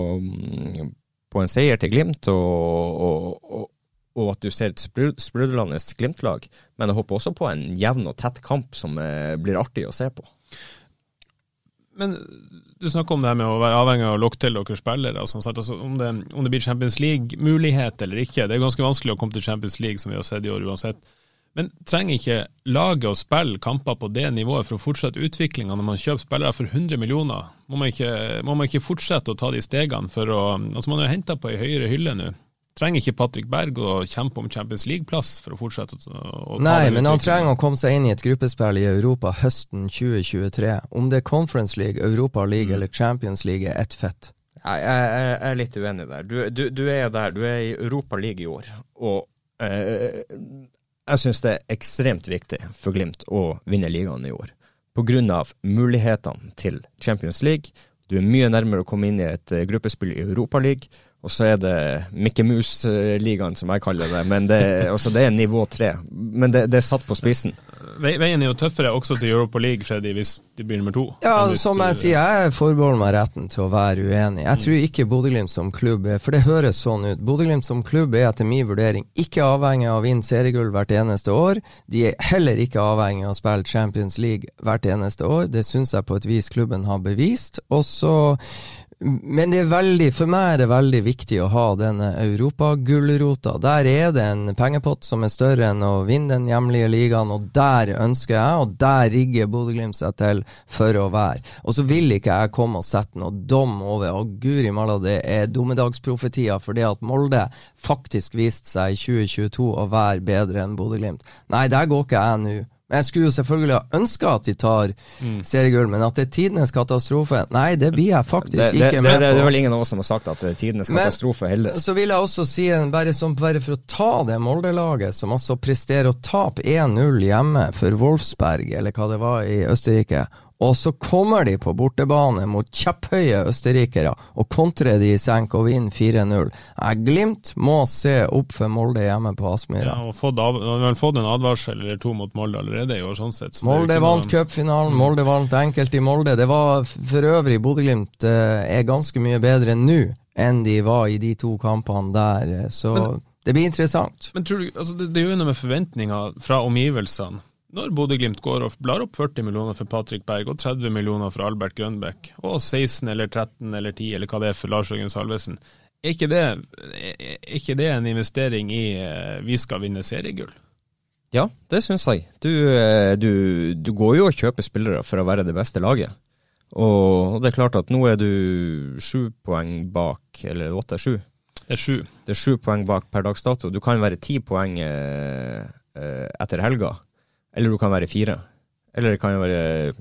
B: på en seier til Glimt. og, og og at du ser et sprudlende Glimt-lag, men jeg håper også på en jevn og tett kamp som blir artig å se på.
A: Men du snakker om det her med å være avhengig av å lokke til dere spillere. Sånn, altså, om, det, om, det, blir Champions League-mulighet eller ikke. Det er ganske vanskelig å komme til Champions League, som vi har sett i år uansett. Men trenger ikke laget å spille kamper på det nivået for å fortsette utviklinga når man kjøper spillere for 100 millioner? Må man ikke, må man ikke fortsette å ta de stegene for å Altså, man har jo henta på ei høyere hylle nå trenger ikke Patrick Berg å kjempe om Champions League-plass for å fortsette å, å
C: Nei, men han trenger å komme seg inn i et gruppespill i Europa høsten 2023. Om det er Conference League, Europa League mm. eller Champions League, er ett fett.
B: Jeg, jeg, jeg, er litt uenig der. Du, du, du, er der. Du er i Europa League i år. Og eh, jeg syns det er ekstremt viktig for Glimt å vinne ligaen i år. Pga. mulighetene til Champions League. Du er mye nærmere å komme inn i et eh, gruppespill i Europa League. Og så er det Mikke Mus-ligaen, som jeg kaller det. Men det, også, det er nivå tre. Men det, det, er satt på spissen.
A: Veien er jo tøffere også til Europa League, Freddy, hvis de blir nummer to.
C: Ja, som jeg sier, jeg forbeholder meg retten til å være uenig. Jeg tror ikke Bodø-Glimt som klubb er For det høres sånn ut. Bodø-Glimt som klubb er etter min vurdering ikke avhengig av å vinne seriegull hvert eneste år. De er heller ikke avhengig av å spille Champions League hvert eneste år. Det syns jeg på et vis klubben har bevist. Og så men det er veldig, for meg er det veldig viktig å ha denne europagulrota. Der er det en pengepott som er større enn å vinne den hjemlige ligaen, og der ønsker jeg, og der rigger Bodø-Glimt seg til for å være. Og så vil ikke jeg komme og sette noe dom over og guri malla, det er dommedagsprofetier for det at Molde faktisk viste seg i 2022 å være bedre enn Bodø-Glimt. Nei, der går ikke jeg nå. Jeg skulle jo selvfølgelig ha ønska at de tar mm. seriegull, men at det er tidenes katastrofe Nei, det blir jeg faktisk det, det, ikke med
B: på. Det er vel ingen av oss som har sagt at det er tidenes katastrofe heller.
C: Så vil jeg også si, bare, som, bare for å ta det Molde-laget, som altså presterer å tape 1-0 hjemme for Wolfsberg, eller hva det var i Østerrike, og så kommer de på bortebane mot kjepphøye østerrikere og kontrer de i senk og vinner 4-0. Glimt må se opp for Molde hjemme på Aspmyra.
A: Ja, og fått, av, har fått en advarsel eller to mot Molde allerede i år, sånn sett. Så
C: Molde vant cupfinalen, Molde vant enkelt i Molde. Det var for øvrig Bodø-Glimt eh, er ganske mye bedre nå enn de var i de to kampene der. Så
A: Men
C: det blir interessant.
A: Men tror du, altså det, det er jo noe med forventninger fra omgivelsene. Når Bodø-Glimt går og blar opp 40 millioner for Patrick Berg og 30 millioner for Albert Grønbæk, og 16 eller 13 eller 10 eller hva det er for Lars Jørgen Salvesen, er ikke det, er ikke det en investering i eh, vi skal vinne seriegull?
B: Ja, det syns jeg. Du, eh, du, du, går jo og kjøper spillere for å være det beste laget. Og det er klart at nå er du sju poeng bak, eller åtte-sju.
A: Det er sju.
B: Det er sju poeng bak per dags dato. Du kan være ti poeng eh, eh etter helga. Eller du kan være fire. Eller det kan jo være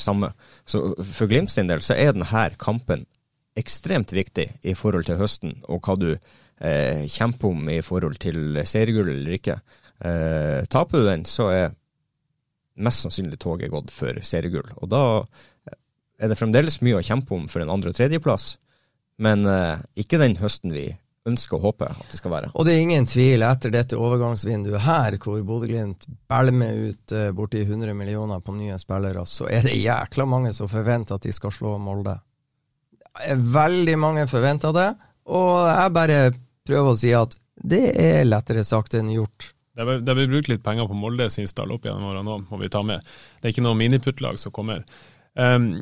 B: samme. Så for Glimt sin del så er denne kampen ekstremt viktig i forhold til høsten, og hva du eh, kjemper om i forhold til seriegull eller ikke. Eh, taper du den, så er mest sannsynlig toget gått for seriegull. Og da er det fremdeles mye å kjempe om for en andre- og tredjeplass, men eh, ikke den høsten vi ønsker og håper at det skal være.
C: Og det er ingen tvil, etter dette overgangsvinduet her, hvor Bodø-Glimt bælmer ut uh, borti 100 millioner på nye spillere, så er det jækla mange som forventer at de skal slå Molde. Veldig mange forventer det, og jeg bare prøver å si at det er lettere sagt enn gjort.
A: Det blir brukt litt penger på Molde sin stall opp gjennom årene nå, må vi ta med. Det er ikke noe miniputtlag som kommer. Um,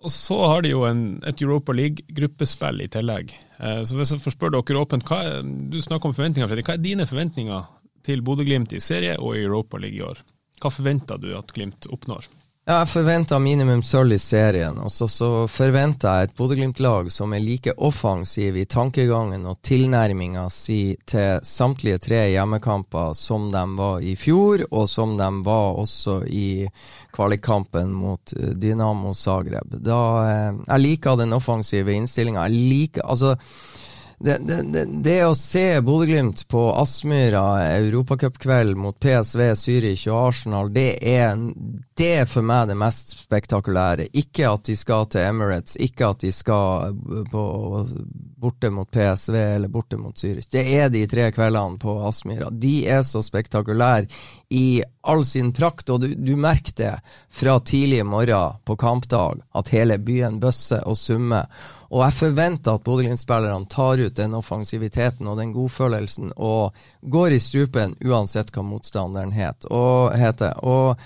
A: og så har de jo en, et Europa League-gruppespill i tillegg. Eh, så hvis jeg får spørre dere åpent, er, du snakker om forventninger, Fredrik. Hva er dine forventninger til Bodø-Glimt i serie og i Europa League i år? Hva forventer du at Glimt oppnår?
C: Ja, jeg forventer minimum sølv i serien. Og så, så forventer jeg et Bodø-Glimt-lag som er like offensiv i tankegangen og tilnærminga si til samtlige tre hjemmekamper som de var i fjor, og som de var også i kvalikkampen mot eh, Dynamo Zagreb. Da, eh, jeg liker den offensive innstillinga. Jeg liker Altså det, det, det, å se Bodø-Glimt på Aspmyra europacupkveld mot PSV, Zürich og Arsenal, det er, det er, for meg det mest spektakulære. Ikke at de skal til Emirates, ikke at de skal på, borte mot PSV eller borte mot Zürich. Det er de tre kveldene på Aspmyra. De er så spektakulære i all sin prakt, og du, du merker det fra tidlig morgen på kampdag, at hele byen bøsser og summer. Og jeg forventer at Bodø-Glimt-spillerne tar ut den offensiviteten og den godfølelsen og går i strupen uansett hva motstanderen het, og heter. Og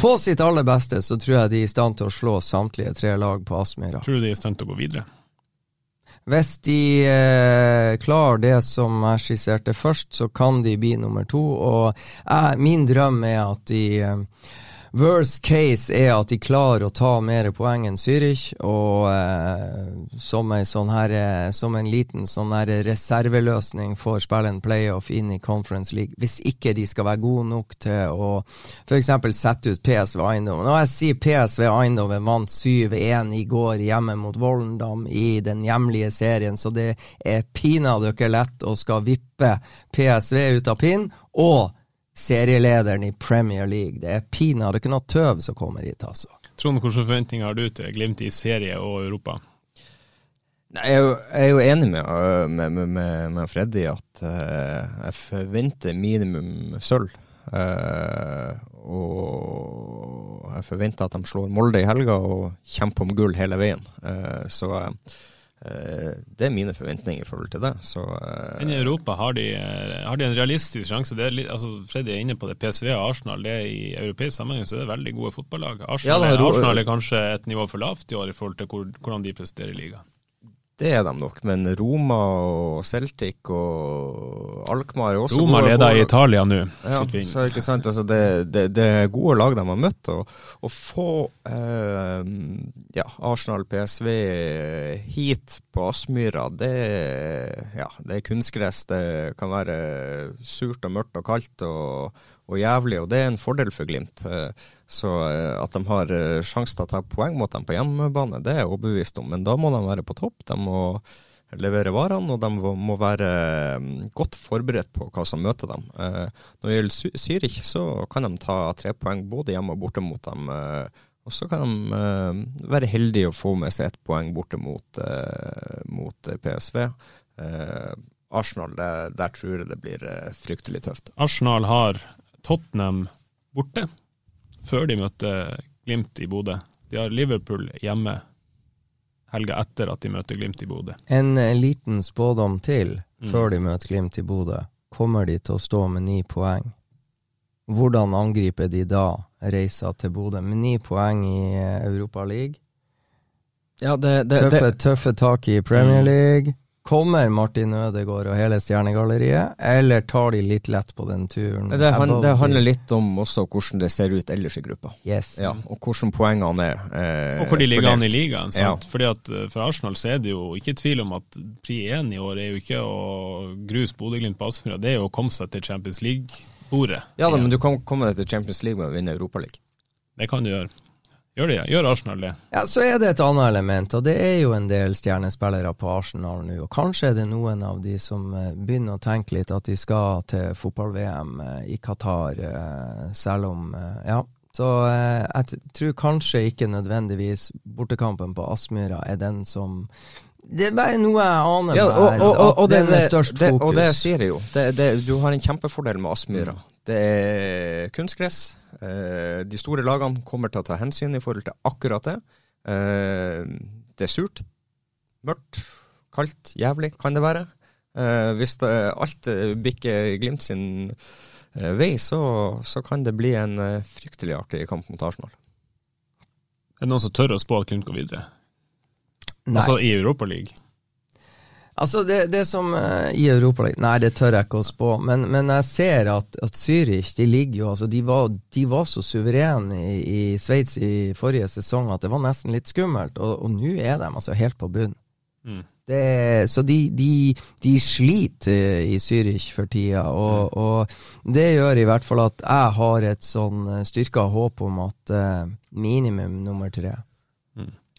C: på sitt aller beste så tror jeg de er i stand til å slå samtlige tre lag på Aspmyra.
A: Tror du de er i stand til å gå videre?
C: Hvis de eh, klarer det som jeg skisserte først, så kan de bli nummer to. Og jeg, min drøm er at de eh, Worst case er at de klarer å ta mer poeng enn Zürich, og eh, som, en sånn her, eh, som en liten sånn her reserveløsning får spille en playoff inn i Conference League. Hvis ikke de skal være gode nok til å f.eks. sette ut PSV Eindhoven. Når jeg sier PSV Eindhoven vant 7-1 i går hjemme mot Vollendam i den hjemlige serien, så det er pinadø ikke lett å skal vippe PSV ut av pinnen. og serielederen i Premier League. Det er pinadø ikke noe tøv som kommer hit, altså.
A: Trond, hvilke forventninger har du til Glimt i serie og Europa?
B: Nei, jeg, er jo, enig med, med, med, med Freddy at uh, jeg forventer minimum sølv. Uh, og jeg forventer at de slår Molde i helga og kjemper om gull hele veien. Uh, så Eh, det er mine forventninger i forhold til det. Så,
A: uh, Men i Europa har de, eh, har de en realistisk sjanse? Det er litt, altså Freddy er inne på det. PSV og Arsenal det er i europeisk sammenheng så det er veldig gode fotballag. Arsenal, ja, Arsenal, er kanskje et nivå for lavt i år i forhold til hvor, hvordan de presterer i ligaen.
B: Det er de nok, men Roma og Celtic og Alkmaar er også
A: Roma leder i Italia nå.
B: Ja, så ikke sant. Altså det, det, det, er gode lag de har møtt. Og å få eh, ja, Arsenal, PSV hit på Aspmyra, det, ja, det er kunstgress. Det kan være surt og mørkt og kaldt og, og jævlig, og det er en fordel for Glimt. Eh, så eh, at de har eh, sjanse til å ta poeng mot dem på hjemmebane, det er jeg overbevist om. Men da må de være på topp. De må levere varene, og de må være godt forberedt på hva som møter dem. Når det gjelder Zürich, så kan de ta tre poeng både hjemme og borte mot dem. Og så kan de være heldige å få med seg ett poeng borte mot, mot PSV. Arsenal, det, der tror jeg det blir fryktelig tøft.
A: Arsenal har Tottenham borte før de møtte Glimt i Bodø. De har Liverpool hjemme helga etter at de møter Glimt i Bodø.
C: En eh, liten spådom til
A: Mm.
C: før de møter Glimt i Bodø. Kommer de til å stå med ni poeng? Hvordan angriper de da reisa til Bodø? Med ni poeng i eh, Europa League.
B: Ja, det, det,
C: Tøffe,
B: det,
C: tøffe tak i Premier
A: Mm.
C: League. Kommer Martin Ødegaard og hele stjernegalleriet, eller tar de litt lett på den turen?
B: det, han, det handler litt om også hvordan det ser ut ellers i gruppa.
C: Yes.
B: Ja, og hvordan poengene er. Eh,
A: Og hvor de ligger an i ligaen. Sant?
B: Ja.
A: Fordi at eh, For Arsenal så er det jo ikke tvil om at pri én i år er jo ikke å gruse Bodø-Glimt på Aspmyra, det er jo å komme seg til Champions League-bordet.
B: Ja da, men du kan komme deg til Champions League med å vinne Europaligaen.
A: Det kan du gjøre. Gjør, det, gjør Arsenal det?
C: Ja, Så er det et annet element, og det er jo en del stjernespillere på Arsenal nå. Og kanskje er det noen av de som eh, begynner å tenke litt at de skal til fotball-VM eh, i Qatar, eh, selv om Ja. Så jeg tror kanskje ikke nødvendigvis bortekampen på Aspmyra er den som Det er bare noe jeg aner
B: Ja, og, og, og, og, det, det,
C: størst
B: det,
C: fokus.
B: og det sier jeg jo. Det, det, du har en kjempefordel med Aspmyra. Det er kunstgress. Eh, de store lagene kommer til å ta hensyn i forhold til akkurat det. Eh, det er surt, mørkt, kaldt, jævlig kan det være. Eh, hvis det, alt bikker Glimt sin vei, så, så kan det bli en fryktelig artig kamp mot Arsenal.
A: Er det noen som tør å spå at Glimt går videre?
C: Nei.
A: Altså i Europaligaen?
C: Altså, det, det som uh, i Europa Nei, det tør jeg ikke å spå, men, men jeg ser at, at Zürich de ligger jo altså, de var, de var så suverene i, i Sveits i forrige sesong at det var nesten litt skummelt, og, og nå er de altså helt på bunn.
A: Mm.
C: Det, så de, de, de sliter i Zürich for tida, og, og det gjør i hvert fall at jeg har et sånn eh, styrka håp om at uh, minimum nummer tre.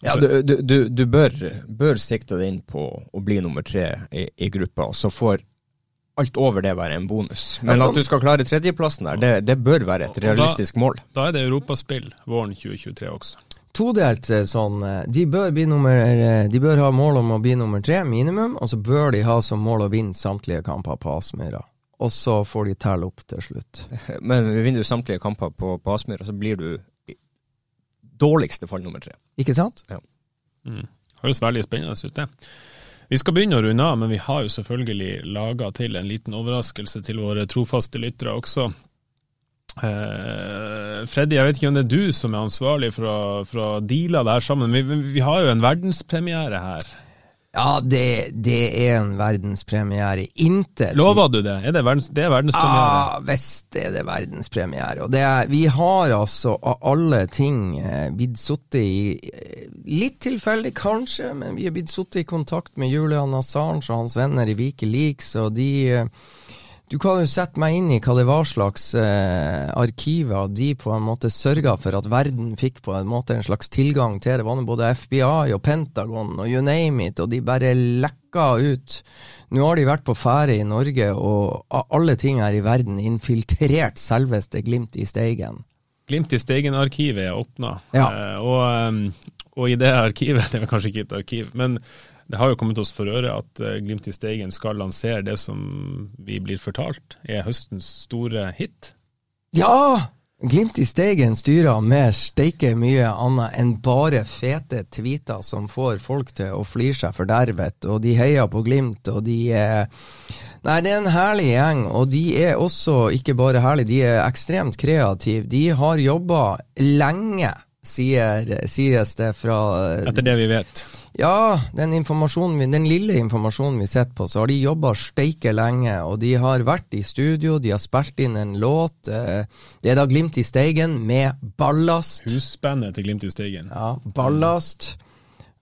B: Ja, du, du, du, du bør, bør sikte deg inn på å bli nummer tre i, i gruppa, og så får alt over det være en bonus. Men at du skal klare tredjeplassen der, det, det bør være et
A: da-
B: realistisk mål.
A: Da er det europaspill våren 2023 også.
C: todelt eh, sånn eh, de bør, bli nummer, eh, de bør ha mål om å bli nummer tre, minimum, og så bør de ha som mål å vinne samtlige kamper på Aspmyra. Og så får de telle opp til slutt.
B: Men vinner du samtlige kamper på, på Aspmyra, så blir du dårligste fall nummer tre.
C: Ikke sant?
A: Mm. Høres veldig spennende ut, det. Vi skal begynne å runde av, men vi har jo selvfølgelig laga til en liten overraskelse til våre trofaste lyttere også. Eh, Freddy, jeg vet ikke om det er du som er ansvarlig for å, for å deale det her sammen. men vi- vi har jo en verdenspremiere her.
C: Ja, det, det er en verdenspremiere. Intet
A: Lover du det? Er det, verdens, det er verdenspremiere?
C: Ah, visst er det verdenspremiere. Og det er, vi har altså av alle ting eh, blitt sittet i eh, Litt tilfeldig kanskje, men vi er blitt sittet i kontakt med Julian Assange og hans venner i Wikileaks, og de eh, Du kan jo sette meg inn i hva det var slags eh, arkiver de på en måte sørga for at verden fikk på en måte en slags tilgang til. Det var både FBI og Pentagon og you name it, og de bare lekka ut. Nå har de vært på ferde i Norge, og av alle ting her i verden infiltrert selveste Glimt i Steigen.
A: Glimt i Steigen-arkivet er åpna,
C: Ja.
A: eh, og, eh, og i det arkivet Det er kanskje ikke et arkiv, men det har jo kommet oss for øre at eh, Glimt i Steigen skal lansere det som vi blir fortalt er høstens store hit.
C: Ja! Glimt i Steigen styrer med steike mye annet enn bare fete tweeter som får folk til å flire seg fordervet, og de heier på Glimt, og de er Nei, det er en herlig gjeng, og de er også ikke bare herlige, de er ekstremt kreative. De har jobba lenge, sier, sies det fra
A: Etter det vi vet.
C: Ja, den, vi, den lille informasjonen vi sitter på, så har de jobba steike lenge. Og de har vært i studio, de har spilt inn en låt. eh, Det er da Glimt i Steigen med Ballast.
A: Husbandet til Glimt i Steigen.
C: Ja, Ballast.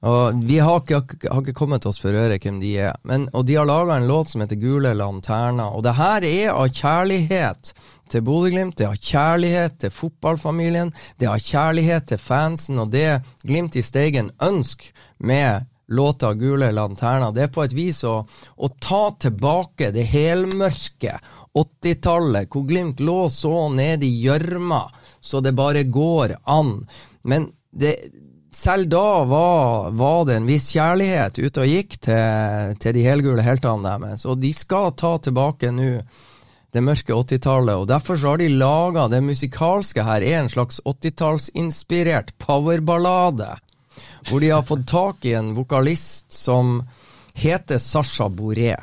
C: Og vi har ikke, har ikke kommet oss for øre hvem de er. Men, og de har laga en låt som heter Gule lanterner. Og det her er av kjærlighet til Bodø-Glimt, det har kjærlighet til fotballfamilien, det har kjærlighet til fansen, og det Glimt i Steigen ønsker med låta Gule lanterner, det er på et vis å, å ta tilbake det helmørke 80-tallet, hvor Glimt lå så nede i gjørma så det bare går an. Men det selv da var, var det en viss kjærlighet ute og gikk til, til de helgule heltene deres, og de skal ta tilbake nå det mørke 80-tallet, og derfor så har de laga det musikalske her, er en slags 80-tallsinspirert powerballade. Hvor de har fått tak i en vokalist som heter Sasha Boré.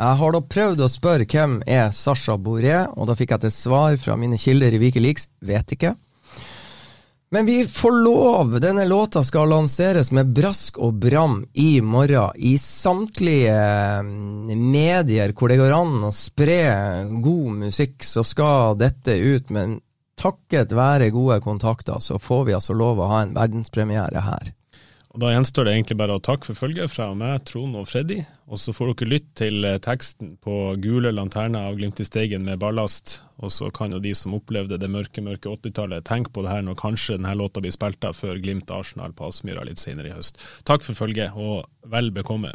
C: Jeg har da prøvd å spørre hvem er Sasha Boré, og da fikk jeg til svar fra mine kilder i Wikileaks vet ikke. Men vi får lov! Denne låta skal lanseres med brask og bram i morgen i samtlige mm, medier hvor det går an å spre god musikk, så skal dette ut. Men takket være gode kontakter, så får vi altså lov å ha en verdenspremiere her.
A: Og Da gjenstår det egentlig bare å takke for følget fra meg, Trond og Freddy. Og så får dere lytte til eh, teksten på Gule lanterner av Glimt i Steigen med ballast. Og så kan jo de som opplevde det mørke, mørke 80-tallet, tenke på det her når kanskje denne låta blir spilt før Glimt Arsenal på Aspmyra litt senere i høst. Takk for følget, og vel bekomme.